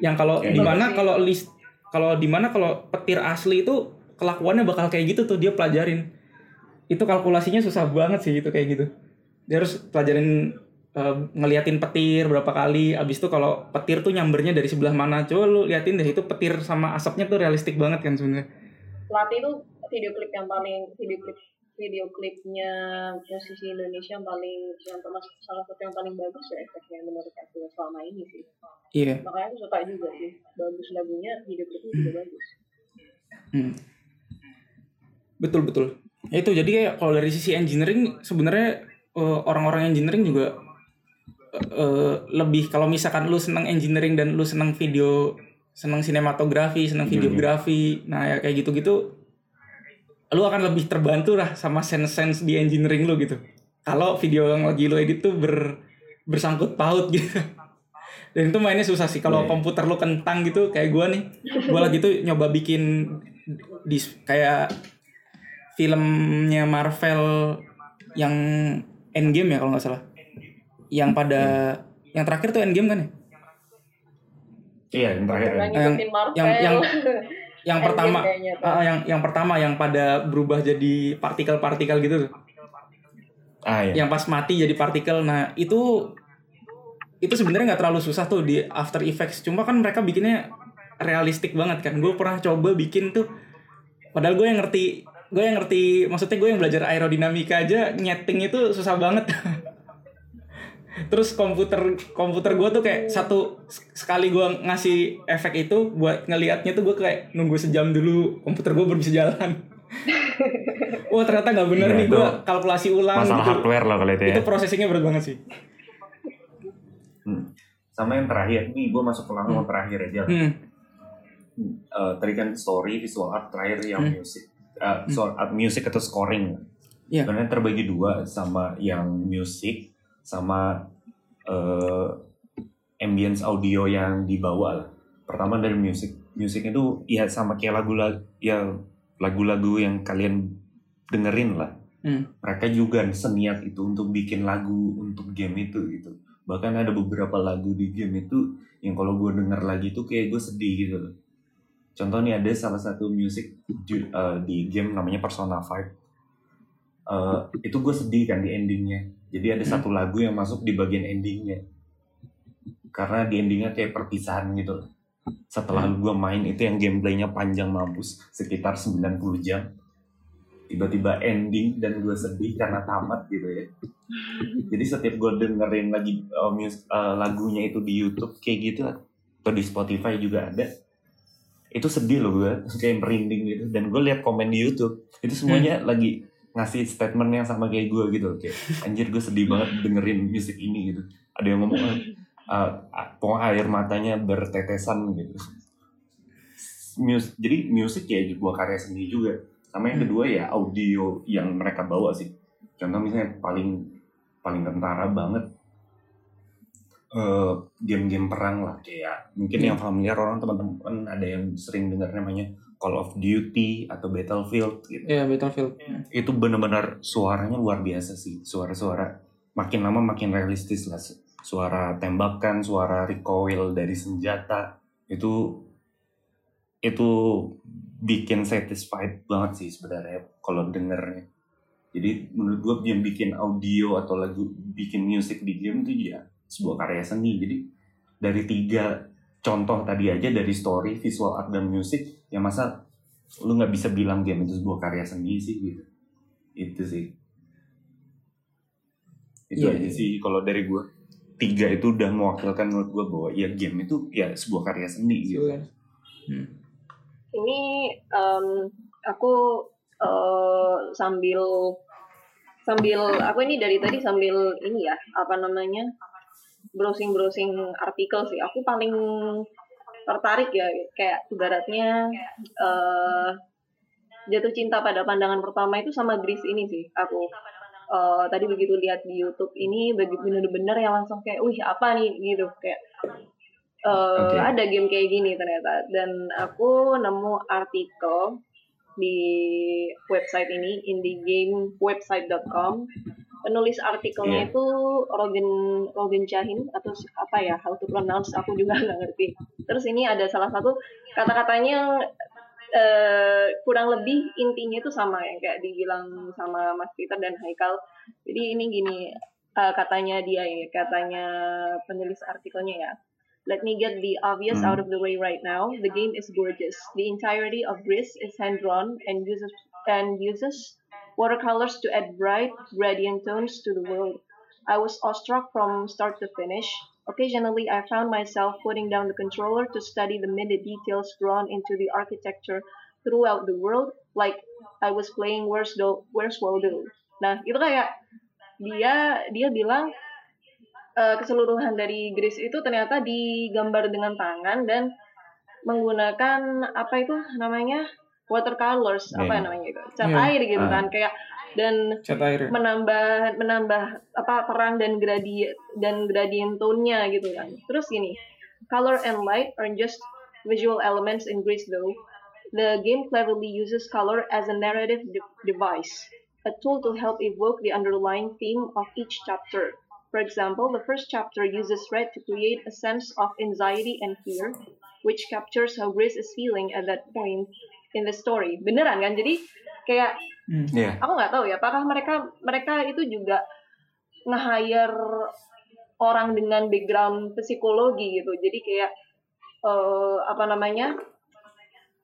Yang kalau Kayak di mana kalau list kalau di mana kalau petir asli itu kelakuannya bakal kayak gitu tuh dia pelajarin itu kalkulasinya susah banget sih gitu kayak gitu dia harus pelajarin eh, ngeliatin petir berapa kali abis itu kalau petir tuh nyambernya dari sebelah mana coba lu liatin deh itu petir sama asapnya tuh realistik banget kan sebenarnya Lati itu video klip yang paling video klip video klipnya musisi Indonesia yang paling yang termasuk salah satu yang paling bagus ya efeknya menurut aku selama ini sih. iya Makanya aku suka juga sih. Bagus lagunya, video klipnya juga bagus. Hmm. Betul betul. Ya itu jadi kayak kalau dari sisi engineering sebenarnya eh, orang-orang engineering juga eh, lebih kalau misalkan lu senang engineering dan lu senang video seneng sinematografi seneng videografi nah ya kayak gitu-gitu lu akan lebih terbantu lah sama sense-sense di engineering lu gitu kalau video yang lagi lu edit tuh ber bersangkut paut gitu dan itu mainnya susah sih kalau Iya. komputer lu kentang gitu kayak gua nih gua lagi tuh nyoba bikin di kayak filmnya Marvel yang Endgame ya kalau nggak salah. Yang pada yang terakhir tuh Endgame kan ya? Iya, yang terakhir. Ya. Yang- yang- yang- yang Endgame pertama kayaknya ah, yang yang pertama yang pada berubah jadi partikel-partikel gitu tuh. Ah ya. yang pas mati jadi partikel. Nah itu itu sebenarnya nggak terlalu susah tuh di After Effects. Cuma kan mereka bikinnya realistik banget kan. Gue pernah coba bikin tuh. Padahal gue yang ngerti gue yang ngerti maksudnya gue yang belajar aerodinamika aja nyeting itu susah banget terus komputer komputer gue tuh kayak satu sekali gue ngasih efek itu buat ngelihatnya tuh gue kayak nunggu sejam dulu komputer gue baru bisa jalan Wah ternyata nggak bener Iya, nih gue kalkulasi ulang Masalah gitu. hardware loh kalau itu ya. Itu prosesingnya berat banget sih. Hmm. Sama yang terakhir nih, gue masuk ke langkah terakhir aja. lah. Hmm. Eh, tadi kan story, visual art, terakhir yang Hmm. music. Eh, so- art music atau scoring. Iya. Sebenarnya terbagi dua sama yang music sama eh, ambience audio yang dibawa lah. Pertama dari music. Music itu ya sama kayak lagu-lagu ya lagu-lagu yang kalian dengerin lah. Hmm. Mereka juga seniat itu untuk bikin lagu untuk game itu gitu. Bahkan ada beberapa lagu di game itu yang kalau gue denger lagi tuh kayak gue sedih gitu. Contoh nih ada salah satu musik di, eh, di game namanya Persona 5. Eh, itu gue sedih kan di endingnya. Jadi ada Hmm. satu lagu yang masuk di bagian endingnya. Karena di endingnya kayak perpisahan gitu loh. Setelah gue main itu yang gameplaynya panjang mampus sekitar 90 jam. Tiba-tiba ending dan gue sedih karena tamat gitu ya. Jadi setiap gue dengerin lagi uh, mus- uh, lagunya itu di YouTube kayak gitu atau di Spotify juga ada. Itu sedih loh gue, kayak merinding gitu. Dan gue lihat komen di YouTube itu semuanya lagi ngasih statement yang sama kayak gue gitu kayak anjir gue sedih banget dengerin musik ini gitu. Ada yang ngomong uh, pokoknya air matanya bertetesan gitu. Mus- jadi musik ya sebuah karya seni juga. Sama yang kedua ya audio yang mereka bawa sih. Contoh misalnya paling paling tentara banget eh, game-game perang lah kayak mungkin yang familiar orang teman-teman ada yang sering dengar namanya Call of Duty atau Battlefield gitu. Iya, Battlefield. Itu benar-benar suaranya luar biasa sih. Suara-suara makin lama makin realistis lah. Suara tembakan, suara recoil dari senjata itu itu bikin satisfied banget sih sebenarnya kalau dengernya. Jadi menurut gue yang bikin audio atau lagu bikin musik di game itu ya sebuah karya seni. Jadi dari tiga contoh tadi aja dari story, visual art dan musik, ya masa lu nggak bisa bilang game itu sebuah karya seni sih gitu. Itu sih. Itu Iya, aja iya. sih kalau dari gue. Tiga itu udah mewakilkan menurut gue bahwa ya game itu ya sebuah karya seni gitu. Gitu kan. Hmm. Ini em, aku eh, sambil sambil aku ini dari tadi sambil ini ya apa namanya browsing browsing artikel sih. Aku paling tertarik ya kayak ibaratnya eh, jatuh cinta pada pandangan pertama itu sama Grease ini sih aku. Eh, tadi begitu lihat di YouTube ini begitu bener-bener yang langsung kayak, wih apa nih gitu kayak eh, Oke. ada game kayak gini ternyata dan aku nemu artikel di website ini indiegamewebsite.com penulis artikelnya Iya. itu Rogan Rogan Chahin atau apa ya how to pronounce aku juga nggak ngerti terus ini ada salah satu kata-katanya eh, kurang lebih intinya itu sama yang kayak dibilang sama Mas Peter dan Haikal jadi ini gini eh, katanya dia ya katanya penulis artikelnya ya Let me get the obvious Hmm. out of the way right now. The game is gorgeous. The entirety of Gris is hand drawn and uses and uses watercolors to add bright, radiant tones to the world. I was awestruck from start to finish. Occasionally, I found myself putting down the controller to study the minute details drawn into the architecture throughout the world, like I was playing Where's Do Where's Waldo. Nah, itu kayak dia dia bilang eh, keseluruhan dari Greece itu ternyata digambar dengan tangan dan menggunakan apa itu namanya watercolors Iya, apa iya. namanya itu cat Iya. air gitu Ah. kan kayak dan Cat air. menambah menambah apa terang dan gradient dan gradient tone-nya gitu kan. Terus gini, color and light are just visual elements in Grease though. The game cleverly uses color as a narrative de- device, a tool to help evoke the underlying theme of each chapter. For example, the first chapter uses red to create a sense of anxiety and fear, which captures how Grace is feeling at that point in the story. Beneran kan? Jadi kayak Hmm. Iya. aku nggak tahu ya apakah mereka mereka itu juga nge-hire orang dengan background psikologi gitu jadi kayak eh, apa namanya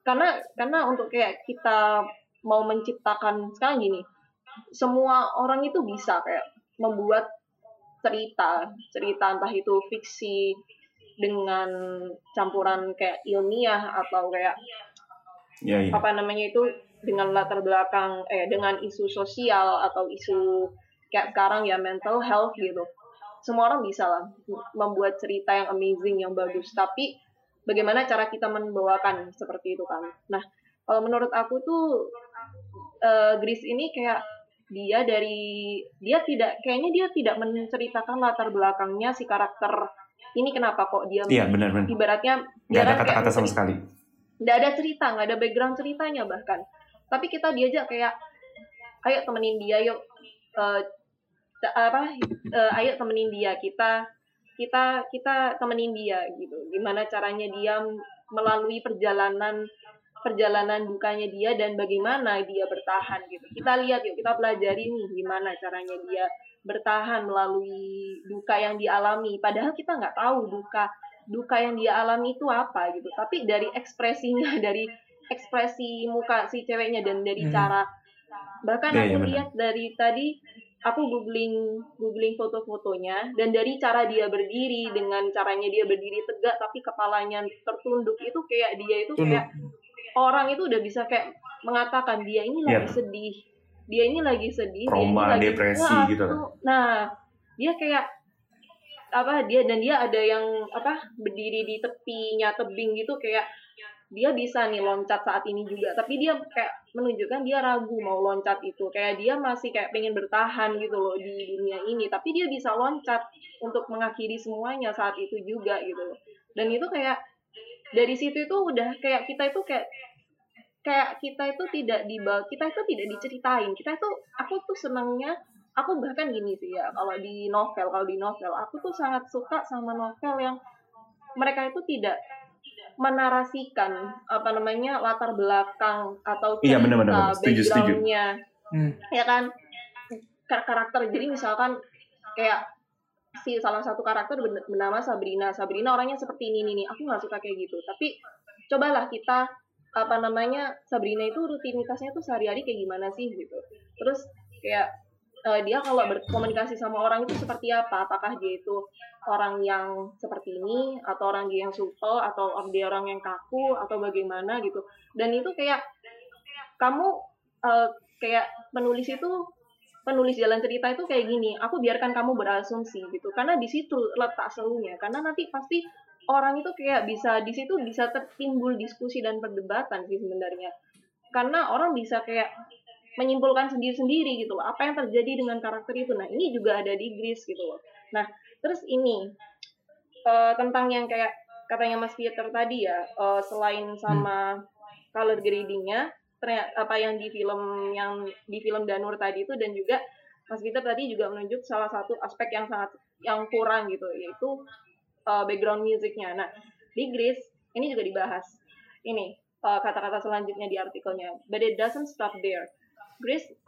karena karena untuk kayak kita mau menciptakan sekarang gini semua orang itu bisa kayak membuat cerita cerita entah itu fiksi dengan campuran kayak ilmiah atau kayak Iya, iya. apa namanya itu dengan latar belakang eh dengan isu sosial atau isu kayak sekarang ya mental health gitu semua orang bisa lah membuat cerita yang amazing yang bagus tapi bagaimana cara kita membawakan seperti itu kan nah kalau menurut aku tuh eh, Grease ini kayak dia dari dia tidak kayaknya dia tidak menceritakan latar belakangnya si karakter ini kenapa kok dia Iya, benar-benar. ibaratnya Nggak ada kata-kata sama sekali. Nggak ada cerita nggak ada background ceritanya bahkan. Tapi kita diajak kayak ayo temenin dia yuk. Ta- apa eh, ayo temenin dia kita kita kita temenin dia gitu. Gimana caranya dia melalui perjalanan perjalanan dukanya dia dan bagaimana dia bertahan gitu. Kita lihat yuk kita pelajari nih gimana caranya dia bertahan melalui duka yang dialami. Padahal kita nggak tahu duka duka yang dia alami itu apa gitu tapi dari ekspresinya dari ekspresi muka si ceweknya dan dari Hmm. cara bahkan Iya, aku benar. lihat dari tadi aku googling googling foto-fotonya dan dari cara dia berdiri dengan caranya dia berdiri tegak tapi kepalanya tertunduk itu kayak dia itu Tunduk. kayak orang itu udah bisa kayak mengatakan dia ini Iya. lagi sedih dia ini lagi sedih dia Trauma, ini lagi depresi gitu nah dia kayak apa dia dan dia ada yang apa berdiri di tepinya tebing gitu kayak dia bisa nih loncat saat ini juga. Tapi dia kayak menunjukkan dia ragu mau loncat itu. Kayak dia masih kayak pengen bertahan gitu loh di dunia ini. Tapi dia bisa loncat untuk mengakhiri semuanya saat itu juga gitu loh. Dan itu kayak dari situ itu udah kayak kita itu kayak kayak kita itu tidak dibawa kita itu tidak diceritain. Kita itu aku tuh senangnya aku bahkan gini sih ya kalau di novel kalau di novel aku tuh sangat suka sama novel yang mereka itu tidak menarasikan apa namanya latar belakang atau Iya, cerita benar-benar. Setuju, setuju. backgroundnya Hmm. ya kan Kar- karakter jadi misalkan kayak si salah satu karakter bernama Sabrina Sabrina orangnya seperti ini nih nih. aku nggak suka kayak gitu tapi cobalah kita apa namanya Sabrina itu rutinitasnya tuh sehari-hari kayak gimana sih gitu terus kayak eh, dia kalau berkomunikasi sama orang itu seperti apa? Apakah dia itu orang yang seperti ini atau orang dia yang supel atau dia orang yang kaku atau bagaimana gitu? Dan itu kayak kamu eh, kayak penulis itu penulis jalan cerita itu kayak gini aku biarkan kamu berasumsi gitu. Karena di situ letak selunya karena nanti pasti orang itu kayak bisa di situ bisa tertimbul diskusi dan perdebatan sih sebenarnya. Karena orang bisa kayak menyimpulkan sendiri-sendiri gitu loh apa yang terjadi dengan karakter itu nah ini juga ada di Grease gitu loh nah terus ini eh, tentang yang kayak katanya Mas Peter tadi ya eh, selain sama color gradingnya ternyata apa yang di film yang di film Danur tadi itu dan juga Mas Peter tadi juga menunjuk salah satu aspek yang sangat yang kurang gitu yaitu uh, background musiknya. Nah di Grease ini juga dibahas ini uh, kata-kata selanjutnya di artikelnya. But it doesn't stop there.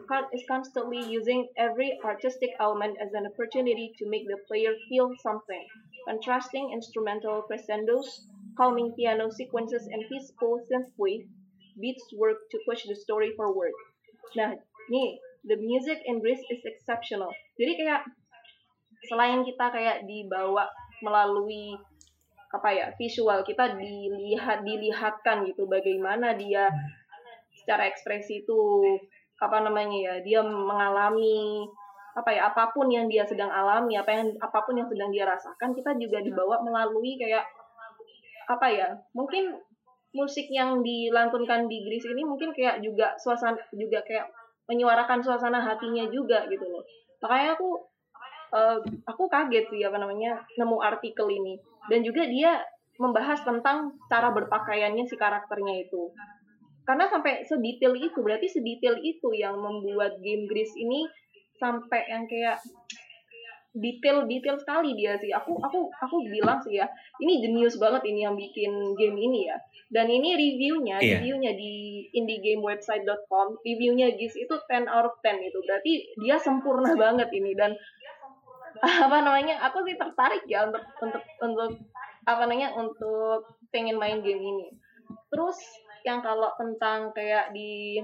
Con- is constantly using every artistic element as an opportunity to make the player feel something. Contrasting instrumental crescendos, calming piano sequences, and peaceful synthwave beats work to push the story forward. Nah, nih, the music in Grease is exceptional. Jadi kayak selain kita kayak dibawa melalui apa ya visual kita dilihat dilihatkan gitu bagaimana dia secara ekspresi itu apa namanya ya dia mengalami apa ya apa pun yang dia sedang alami apa yang apa pun yang sedang dia rasakan kita juga dibawa melalui kayak apa ya mungkin musik yang dilantunkan di Gris ini mungkin kayak juga suasana juga kayak menyuarakan suasana hatinya juga gitu loh. Makanya aku uh, aku kaget sih apa namanya nemu artikel ini. Dan juga dia membahas tentang cara berpakaiannya si karakternya itu karena sampai sedetail itu berarti sedetail itu yang membuat game Gris ini sampai yang kayak detail-detail sekali dia sih. Aku aku aku bilang sih ya, ini jenius banget ini yang bikin game ini ya. Dan ini reviewnya, yeah. reviewnya di indiegamewebsite.com, reviewnya Gis itu 10 out of 10 itu. Berarti dia sempurna banget ini dan apa namanya? Aku sih tertarik ya untuk untuk untuk apa namanya? untuk pengen main game ini. Terus yang kalau tentang kayak di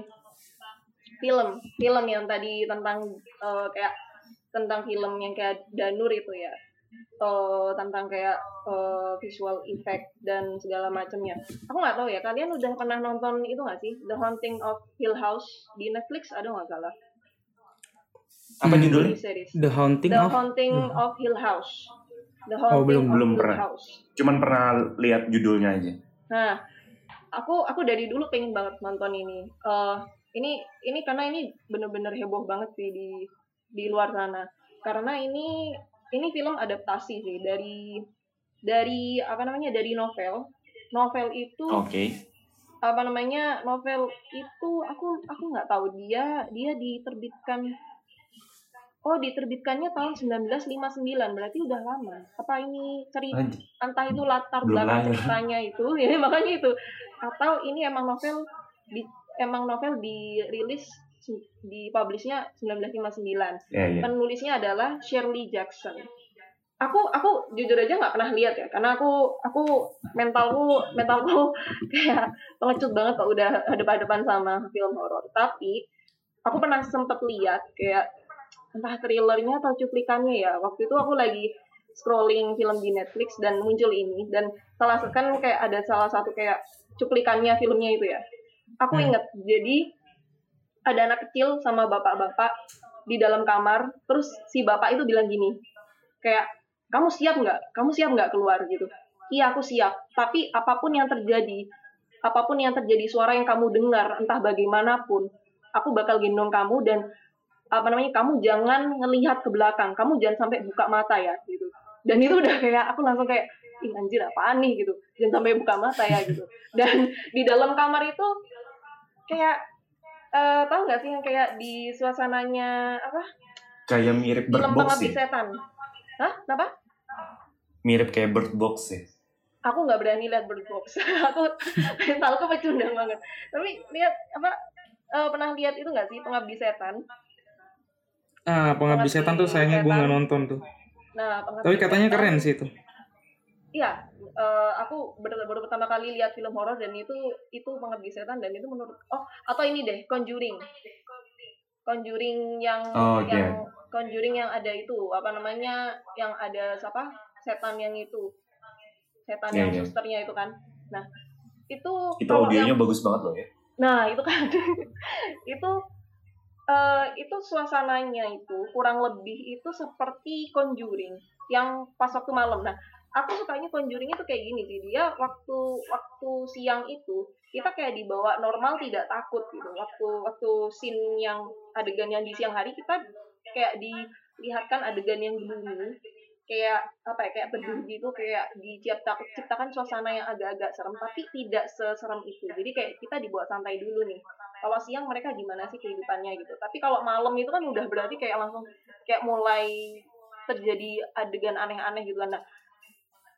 film, film yang tadi tentang uh, kayak tentang film yang kayak Danur itu ya uh, tentang kayak uh, visual effect dan segala macamnya. Aku nggak tahu ya, kalian udah pernah nonton itu nggak sih The Haunting of Hill House di Netflix ada nggak salah? Apa hmm. judulnya? The Haunting The of Haunting hmm. of Hill House. The Haunting oh belum belum pernah. House. Cuman pernah lihat judulnya aja. Nah, aku aku dari dulu pengen banget nonton ini. Uh, ini ini karena ini bener-bener heboh banget sih di di luar sana. Karena ini ini film adaptasi sih dari dari apa namanya dari novel. Novel itu okay. apa namanya novel itu aku aku nggak tahu dia dia diterbitkan oh diterbitkannya tahun 1959 berarti udah lama. Apa ini cerita entah itu latar belakang ceritanya itu ya makanya itu atau ini emang novel di emang novel dirilis di publishnya 1959. Yeah, yeah. Penulisnya adalah Shirley Jackson. Aku aku jujur aja nggak pernah lihat ya, karena aku aku mentalku mentalku kayak pengecut banget kok udah hadap-hadapan sama film horor. Tapi aku pernah sempet lihat kayak entah thrillernya atau cuplikannya ya. Waktu itu aku lagi scrolling film di Netflix dan muncul ini dan salah kan kayak ada salah satu kayak cuplikannya filmnya itu ya. Aku hmm. inget jadi ada anak kecil sama bapak-bapak di dalam kamar terus si bapak itu bilang gini kayak kamu siap nggak? Kamu siap nggak keluar? gitu. Iya aku siap. Tapi apa pun yang terjadi apa pun yang terjadi suara yang kamu dengar entah bagaimanapun aku bakal gendong kamu dan apa namanya kamu jangan ngelihat ke belakang. Kamu jangan sampai buka mata ya gitu. Dan itu udah kayak aku langsung kayak ih anjir apaan nih gitu jangan sampai buka mata ya gitu dan di dalam kamar itu kayak uh, tahu nggak sih yang kayak di suasananya apa? Kayak mirip Bird Box sih. setan. Hah? Kenapa? Mirip kayak Bird Box sih. Aku nggak berani lihat Bird Box. aku mentalku pecundang banget. Tapi lihat apa? Uh, pernah lihat itu nggak sih pengabdi setan? Ah, pengabdi, pengabdi setan tuh sayangnya gue nggak nonton tuh. Nah, Tapi katanya setan, keren sih itu. Iya, uh, aku baru, baru pertama kali lihat film horor dan itu itu pengabdi setan dan itu menurut oh atau ini deh Conjuring. Conjuring? Yang oh, okay. yang Conjuring yang ada itu apa namanya yang ada siapa? Setan yang itu. Setan yeah, yang yeah. susternya itu kan. Nah itu itu audionya yang, bagus banget loh ya. Nah itu kan. Itu uh, itu suasananya itu kurang lebih itu seperti Conjuring yang pas waktu malam. Nah aku sukanya Conjuring itu kayak gini sih. Dia waktu waktu siang itu kita kayak dibawa normal tidak takut gitu. Waktu waktu scene yang adegan yang di siang hari kita kayak dilihatkan adegan yang gloomy kayak apa ya kayak berduh gitu kayak diciptakan ciptakan suasana yang agak-agak serem tapi tidak seserem itu. Jadi kayak kita dibuat santai dulu nih. Kalau siang mereka gimana sih kehidupannya gitu. Tapi kalau malam itu kan udah berarti kayak langsung kayak mulai terjadi adegan aneh-aneh gitu kan. Nah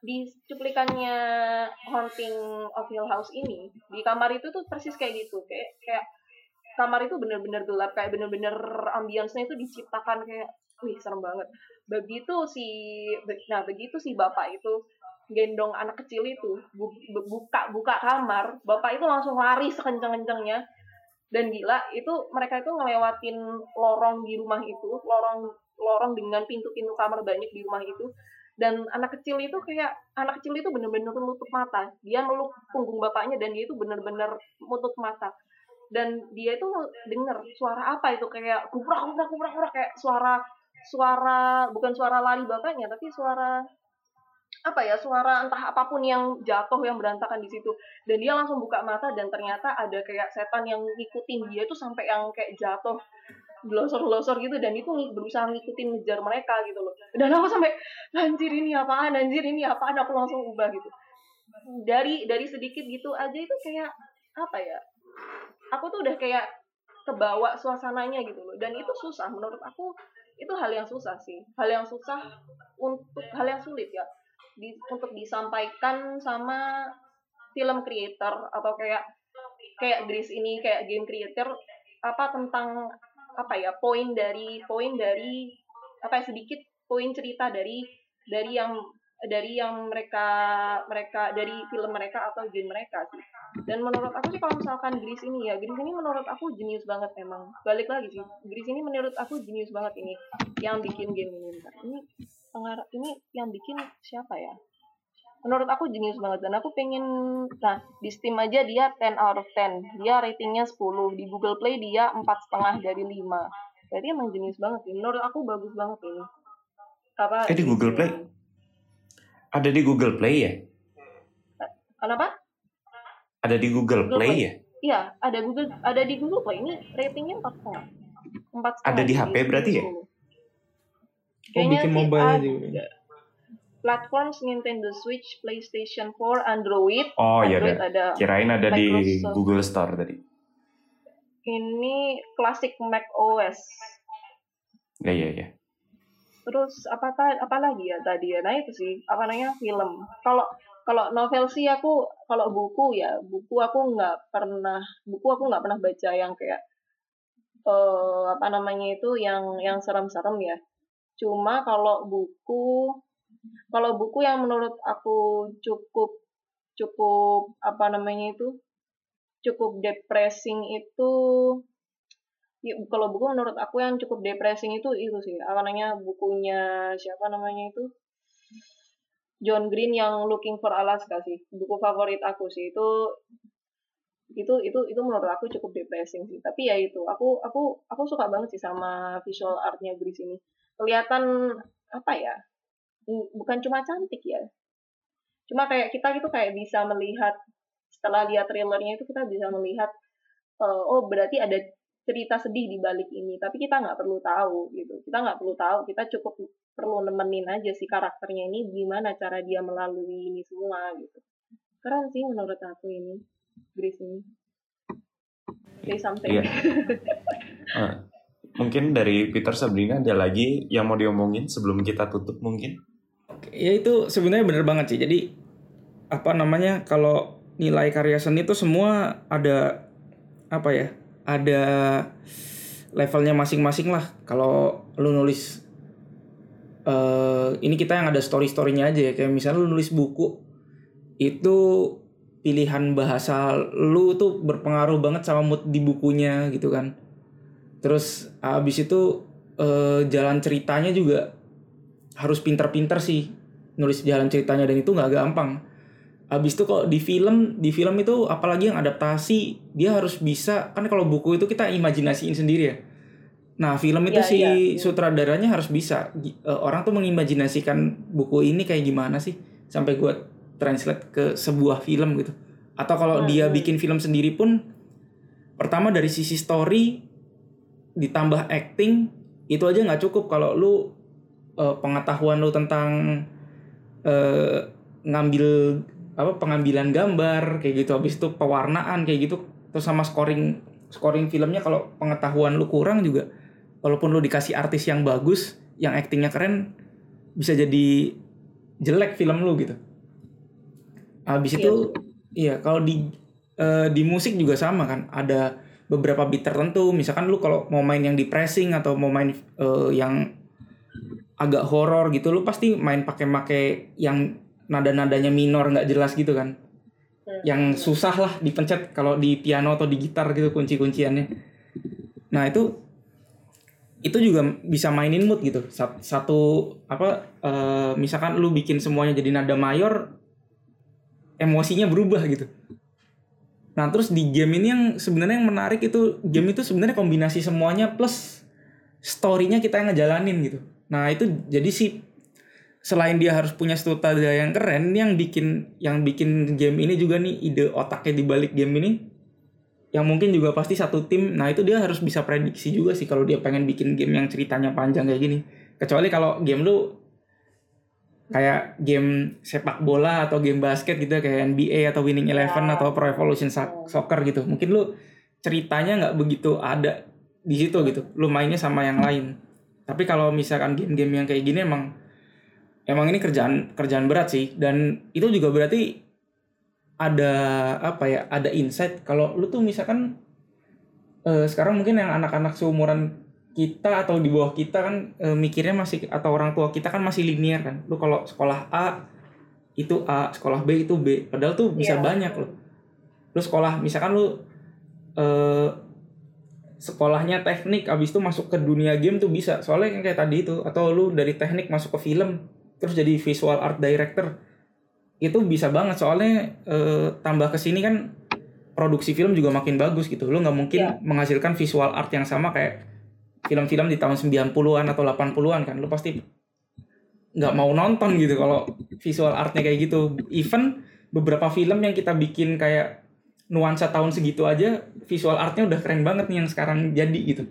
di cuplikannya Haunting of Hill House ini di kamar itu tuh persis kayak gitu kayak kayak kamar itu bener-bener gelap kayak bener-bener ambience-nya itu diciptakan kayak wih serem banget. Begitu si nah begitu si bapak itu gendong anak kecil itu buka buka kamar bapak itu langsung lari sekencang-kencangnya dan gila itu mereka itu ngelewatin lorong di rumah itu lorong lorong dengan pintu-pintu kamar banyak di rumah itu dan anak kecil itu kayak anak kecil itu bener-bener menutup mata. Dia meluk punggung bapaknya dan dia itu bener-bener menutup mata. Dan dia itu dengar suara apa itu kayak kuprak kuprak kuprak kuprak kayak suara suara bukan suara lari bapaknya tapi suara apa ya suara entah apa pun yang jatuh yang berantakan di situ. Dan dia langsung buka mata dan ternyata ada kayak setan yang ngikutin dia itu sampai yang kayak jatuh glosor-glosor gitu dan itu berusaha ngikutin ngejar mereka gitu loh. Dan aku sampai anjir ini apaan? Anjir ini apaan? Aku langsung ubah gitu. Dari dari sedikit gitu aja itu kayak apa ya aku tuh udah kayak kebawa suasananya gitu loh. Dan itu susah menurut aku itu hal yang susah sih. Hal yang susah untuk hal yang sulit ya di, untuk disampaikan sama film creator atau kayak kayak Gris ini kayak game creator apa tentang apa ya poin dari poin dari apa ya sedikit poin cerita dari dari yang dari yang mereka mereka dari film mereka atau game mereka sih. Dan menurut aku sih kalau misalkan Gris ini ya Gris ini menurut aku jenius banget emang balik lagi sih Gris ini menurut aku jenius banget ini yang bikin game ini. Ini pengarah ini yang bikin siapa ya menurut aku jenius banget dan aku pengen nah di Steam aja dia 10 out of 10 dia ratingnya 10 di Google Play dia empat setengah dari 5 jadi emang jenius banget ini menurut aku bagus banget ini apa eh di Google Play? Ada di Google Play ya? Kenapa? Ada di Google, Google Play, Play. ya? Iya ada Google ada di Google Play. Ini ratingnya empat setengah. Empat Ada di HP berarti ya? Oh, bikin sih mobile juga. Platforms Nintendo Switch, PlayStation 4, Android. oh ya Android ada kirain ada di Microsoft. Google Store tadi Ini klasik Mac OS. ya ya ya Terus apa apa lagi ya tadi ya? Nah itu sih apa namanya film. Kalau kalau novel sih aku kalau buku ya buku aku nggak pernah buku aku nggak pernah baca yang kayak eh apa namanya itu yang yang serem-serem ya. Cuma kalau buku kalau buku yang menurut aku cukup cukup apa namanya itu cukup depressing itu ya, kalau buku menurut aku yang cukup depressing itu itu sih apa namanya bukunya siapa namanya itu? John Green yang Looking for Alaska sih buku favorit aku sih itu itu itu itu menurut aku cukup depressing sih. Tapi ya itu aku aku aku suka banget sih sama visual artnya Gris ini. Kelihatan apa ya bukan cuma cantik ya. Cuma kayak kita gitu kayak bisa melihat setelah lihat trailernya itu kita bisa melihat eh, oh berarti ada cerita sedih di balik ini. Tapi kita nggak perlu tahu gitu. Kita nggak perlu tahu. Kita cukup perlu nemenin aja si karakternya ini gimana cara dia melalui ini semua gitu. Keren sih menurut aku ini Grace ini. Say something. Iya. Ah, mungkin dari Peter Sabrina ada lagi yang mau diomongin sebelum kita tutup mungkin Ya itu sebenarnya bener banget sih. Jadi apa namanya kalau nilai karya seni itu semua ada apa ya? Ada levelnya masing-masing lah. Kalau lu nulis eh ini kita yang ada story storynya aja ya. Kayak misalnya lu nulis buku itu pilihan bahasa lu tuh berpengaruh banget sama mood di bukunya gitu kan. Terus abis itu eh, jalan ceritanya juga harus pinter-pinter sih nulis jalan ceritanya dan itu nggak gampang. Abis itu kalau di film, di film itu apalagi yang adaptasi, dia harus bisa kan kalau buku itu kita imajinasiin sendiri ya. Nah film itu Iya, si iya. sutradaranya harus bisa. Eh, orang tuh mengimajinasikan buku ini kayak gimana sih sampai gue translate ke sebuah film gitu. Atau kalau Hmm, dia hmm. bikin film sendiri pun, pertama dari sisi story ditambah acting itu aja nggak cukup kalau lu eh, pengetahuan lu tentang eh, ngambil apa pengambilan gambar kayak gitu. Habis itu pewarnaan kayak gitu. Terus sama scoring scoring filmnya kalau pengetahuan lu kurang juga walaupun lu dikasih artis yang bagus yang aktingnya keren bisa jadi jelek film lu gitu. Habis Iya, itu iya kalau di eh, di musik juga sama kan. Ada beberapa beat tertentu. Misalkan lu kalau mau main yang di pressing atau mau main eh, yang agak horor gitu lu pasti main pakai-pakai yang nada-nadanya minor nggak jelas gitu kan? Hmm. yang susah lah dipencet kalau di piano atau di gitar gitu kunci-kunciannya. Nah itu itu juga bisa mainin mood gitu. Sat- satu apa eh, misalkan lu bikin semuanya jadi nada mayor emosinya berubah gitu. Nah terus di game ini yang sebenarnya yang menarik itu game itu sebenarnya kombinasi semuanya plus storynya kita yang ngejalanin gitu nah itu jadi si selain dia harus punya sutradara yang keren yang bikin yang bikin game ini juga nih ide otaknya di balik game ini yang mungkin juga pasti satu tim. Nah itu dia harus bisa prediksi juga sih kalau dia pengen bikin game yang ceritanya panjang kayak gini. Kecuali kalau game lu kayak game sepak bola atau game basket gitu kayak NBA atau Winning Eleven atau Pro Evolution Soccer gitu. Mungkin lu ceritanya nggak begitu ada di situ gitu. Lu mainnya sama yang lain tapi kalau misalkan game-game yang kayak gini emang emang ini kerjaan kerjaan berat sih. Dan itu juga berarti ada apa ya ada insight. Kalau lu tuh misalkan uh, sekarang mungkin yang anak-anak seumuran kita atau di bawah kita kan uh, mikirnya masih atau orang tua kita kan masih linear kan. Lu kalau sekolah A itu A sekolah B itu B. Padahal tuh bisa yeah. banyak loh. Lu sekolah misalkan lu uh, sekolahnya teknik abis itu masuk ke dunia game tuh bisa. Soalnya kan kayak tadi itu atau lu dari teknik masuk ke film terus jadi visual art director itu bisa banget. Soalnya eh, tambah ke sini kan produksi film juga makin bagus gitu. Lo nggak mungkin yeah. menghasilkan visual art yang sama kayak film-film di tahun 90-an atau 80-an kan. Lo pasti nggak mau nonton gitu kalau visual artnya kayak gitu. Even beberapa film yang kita bikin kayak nuansa tahun segitu aja visual artnya udah keren banget nih yang sekarang jadi gitu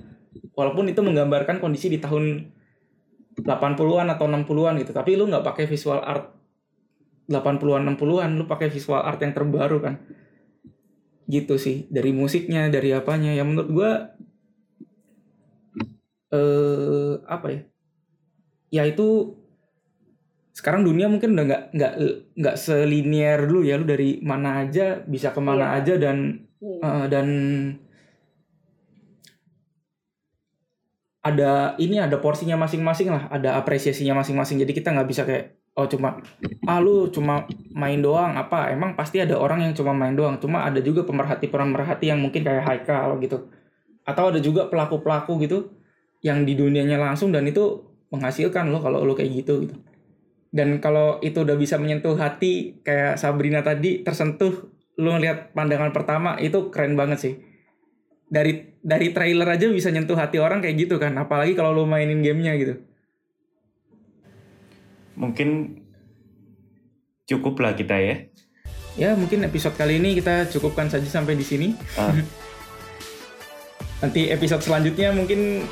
walaupun itu menggambarkan kondisi di tahun 80-an atau 60-an gitu. Tapi lu nggak pakai visual art 80-an 60-an, lu pakai visual art yang terbaru kan. Gitu sih, dari musiknya, dari apanya. Yang menurut gua eh apa ya? Ya itu sekarang dunia mungkin udah nggak nggak nggak selinier dulu ya. Lu dari mana aja bisa ke mana yeah. aja dan hmm. uh, dan ada ini ada porsinya masing-masing lah, ada apresiasinya masing-masing. Jadi kita nggak bisa kayak oh cuma ah lu cuma main doang. Apa? Emang pasti ada orang yang cuma main doang. Cuma ada juga pemerhati pemerhati yang mungkin kayak Haikal gitu. Atau ada juga pelaku pelaku gitu yang di dunianya langsung dan itu menghasilkan lo kalau lo kayak gitu gitu dan kalau itu udah bisa menyentuh hati kayak Sabrina tadi tersentuh lo ngeliat pandangan pertama itu keren banget sih. Dari dari trailer aja bisa nyentuh hati orang kayak gitu kan apalagi kalau lo mainin gamenya gitu. Mungkin cukup lah kita ya. Ya mungkin episode kali ini kita cukupkan saja sampai di sini. Ah. nanti episode selanjutnya mungkin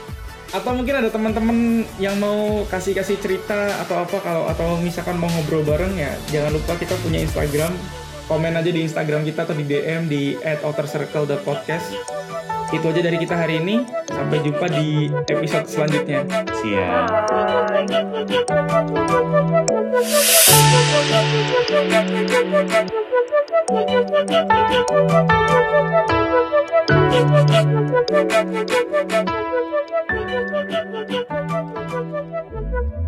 atau mungkin ada teman-teman yang mau kasih-kasih cerita atau apa kalau atau misalkan mau ngobrol bareng ya jangan lupa kita punya Instagram komen aja di Instagram kita atau di DM di @outercircle.podcast itu aja dari kita hari ini. Sampai jumpa di episode selanjutnya. Siap. Thank you.